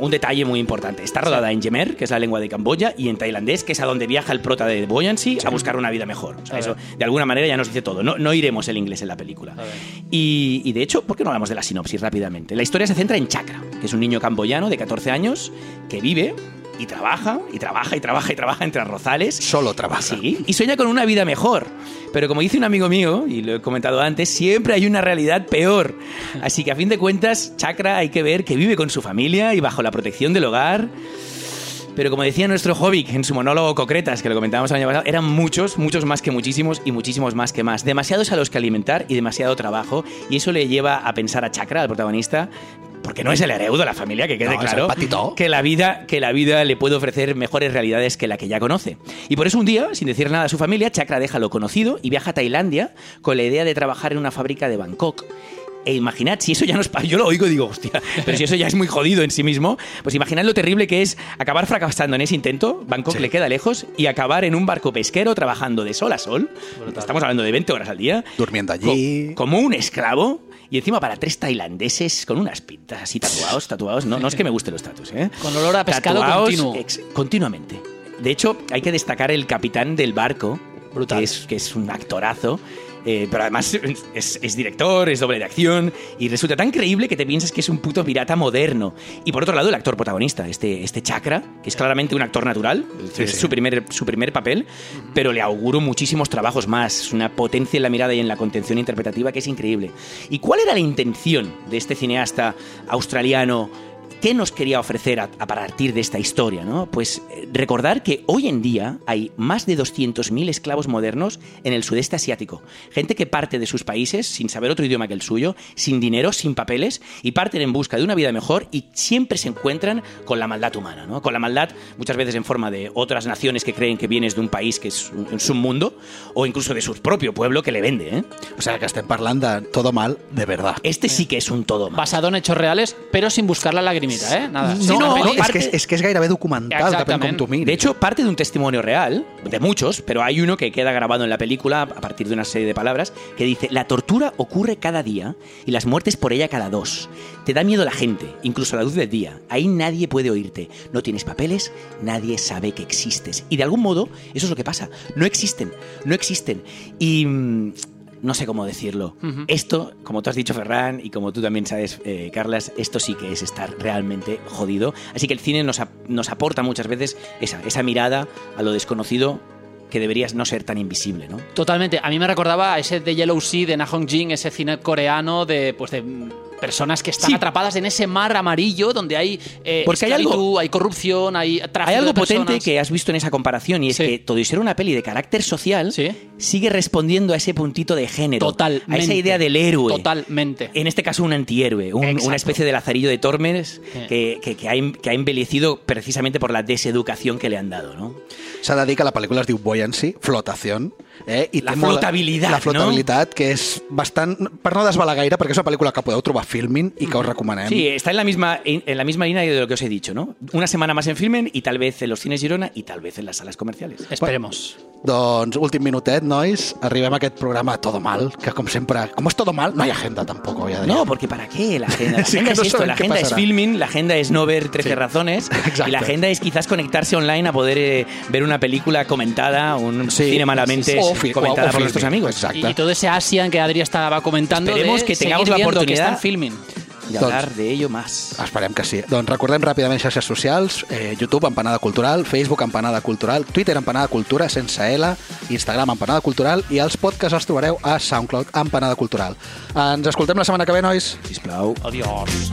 un detalle muy importante. Está rodada en Yemer, que es la lengua de Camboya, y en tailandés, que es a donde viaja el prota de Buoyancy a buscar una vida mejor. O sea, A eso de alguna manera ya nos dice todo. No, no iremos el inglés en la película. Y, y de hecho, ¿por qué no hablamos de la sinopsis rápidamente? La historia se centra en Chakra, que es un niño camboyano de 14 años que vive y trabaja y trabaja y trabaja y trabaja entre arrozales. Solo trabaja. Sí, y sueña con una vida mejor. Pero como dice un amigo mío, y lo he comentado antes, siempre hay una realidad peor. Así que a fin de cuentas, Chakra hay que ver que vive con su familia y bajo la protección del hogar. Pero como decía nuestro Hobbit en su monólogo Concretas, que lo comentábamos el año pasado, eran muchos, muchos más que muchísimos y muchísimos más que más. Demasiados a los que alimentar y demasiado trabajo. Y eso le lleva a pensar a Chakra, al protagonista, porque no es el hereudo de la familia, que quede No, es claro, que la vida que la vida le puede ofrecer mejores realidades que la que ya conoce. Y por eso un día, sin decir nada a su familia, Chakra deja lo conocido y viaja a Tailandia con la idea de trabajar en una fábrica de Bangkok. E imaginad, si eso ya nos pa- yo lo oigo y digo, hostia, pero si eso ya es muy jodido en sí mismo, pues imaginad lo terrible que es acabar fracasando en ese intento, Bangkok le queda lejos, y acabar en un barco pesquero trabajando de sol a sol, estamos hablando de 20 horas al día, Durmiendo allí. co- como un esclavo, y encima para tres tailandeses con unas pintas así tatuados, tatuados, no, no es que me gusten los tatus, ¿eh? Con olor a pescado continuo. continuamente. De hecho, hay que destacar el capitán del barco, Brutal. Que, es, que es un actorazo. Eh, pero además es, es director, es doble de acción y resulta tan creíble que te piensas que es un puto pirata moderno. Y por otro lado, el actor protagonista, este, este Chakra, que es claramente un actor natural, es Su, primer, su primer papel, pero le auguro muchísimos trabajos más. Es una potencia en la mirada y en la contención interpretativa que es increíble. ¿Y cuál era la intención de este cineasta australiano? ¿Qué nos quería ofrecer a, a partir de esta historia? ¿no? Pues eh, recordar que hoy en día hay más de 200.000 esclavos modernos en el sudeste asiático. Gente que parte de sus países sin saber otro idioma que el suyo, sin dinero, sin papeles, y parten en busca de una vida mejor y siempre se encuentran con la maldad humana. ¿no? Con la maldad muchas veces en forma de otras naciones que creen que vienes de un país que es un, es un mundo, o incluso de su propio pueblo que le vende. ¿eh? O sigui que estem parlant de todo mal de verdad. Este sí que es un todo mal. Basado en hechos reales, pero sin buscar la ¿eh? Nada. No, no, no, parte- que és que és gairebé documental, depèn com tu miris. De hecho, parte de un testimonio real, de muchos, pero hay uno que queda grabado en la película a partir de una serie de palabras que dice, la tortura ocurre cada día y las muertes por ella cada dos. Te da miedo la gente, incluso a la luz del día. Ahí nadie puede oírte. No tienes papeles, nadie sabe que existes. Y de algún modo, eso es lo que pasa. No existen, no existen. Y... no sé cómo decirlo. Esto, como tú has dicho, Ferran, y como tú también sabes, eh, Carlas, esto sí que es estar realmente jodido. Así que el cine nos, ap- nos aporta muchas veces esa, esa mirada a lo desconocido que debería no ser tan invisible, ¿no? Totalmente. A mí me recordaba a ese de Yellow Sea de Na Hong Jin, ese cine coreano de, pues de personas que están Sí. atrapadas en ese mar amarillo donde hay eh, Porque hay algo- hay corrupción, hay tráfico Hay algo de potente que has visto en esa comparación y es Sí. que todo y ser una peli de carácter social Sí. sigue respondiendo a ese puntito de género, Totalmente. a esa idea del héroe. Totalmente. En este caso un antihéroe, un- una especie de lazarillo de Tormes Sí. que, que- que ha, que ha embellecido precisamente por la deseducación que le han dado, ¿no? S'ha de dir que la pel·lícula es diu Buoyancy, flotación, eh? I La flotabilitat, La flotabilitat, que és bastant... Per no desvelar gaire, perquè és una pel·lícula que podeu trobar a Filmin i que us recomanem. Sí, está en la misma en, en la misma línea de lo que os he dicho, ¿no? Una semana más en Filmen y tal vez en los cines Girona y tal vez en las salas comerciales. Esperemos. Doncs, últim minutet, nois, arribem a aquest programa Todo Mal, que com sempre, com és Todo Mal, no hi ha agenda tampoc, oi, Adrià? No, porque ¿para qué la agenda? La <laughs> Sí, agenda que es no esto, la agenda es la agenda es no ver 13 Sí. razones <laughs> Exacto. y la agenda es quizás conectarse online a poder eh, ver una película comentada, un Sí. cine malamente fi- comentada o- o por nuestros amigos. exacto. Y, y todo ese Asian que Adri estaba comentando Esperemos de que tengamos la que oportunidad están filming. De Doncs- hablar de ello más. Esperem que sí. Doncs recordem ràpidament xarxes socials, eh, YouTube, Empanada Cultural, Facebook, Empanada Cultural, Twitter, Empanada Cultura, sense L, Instagram, Empanada Cultural, i els podcasts els trobareu a SoundCloud, Empanada Cultural. Ens escoltem la setmana que ve, nois. Sisplau. Adiós.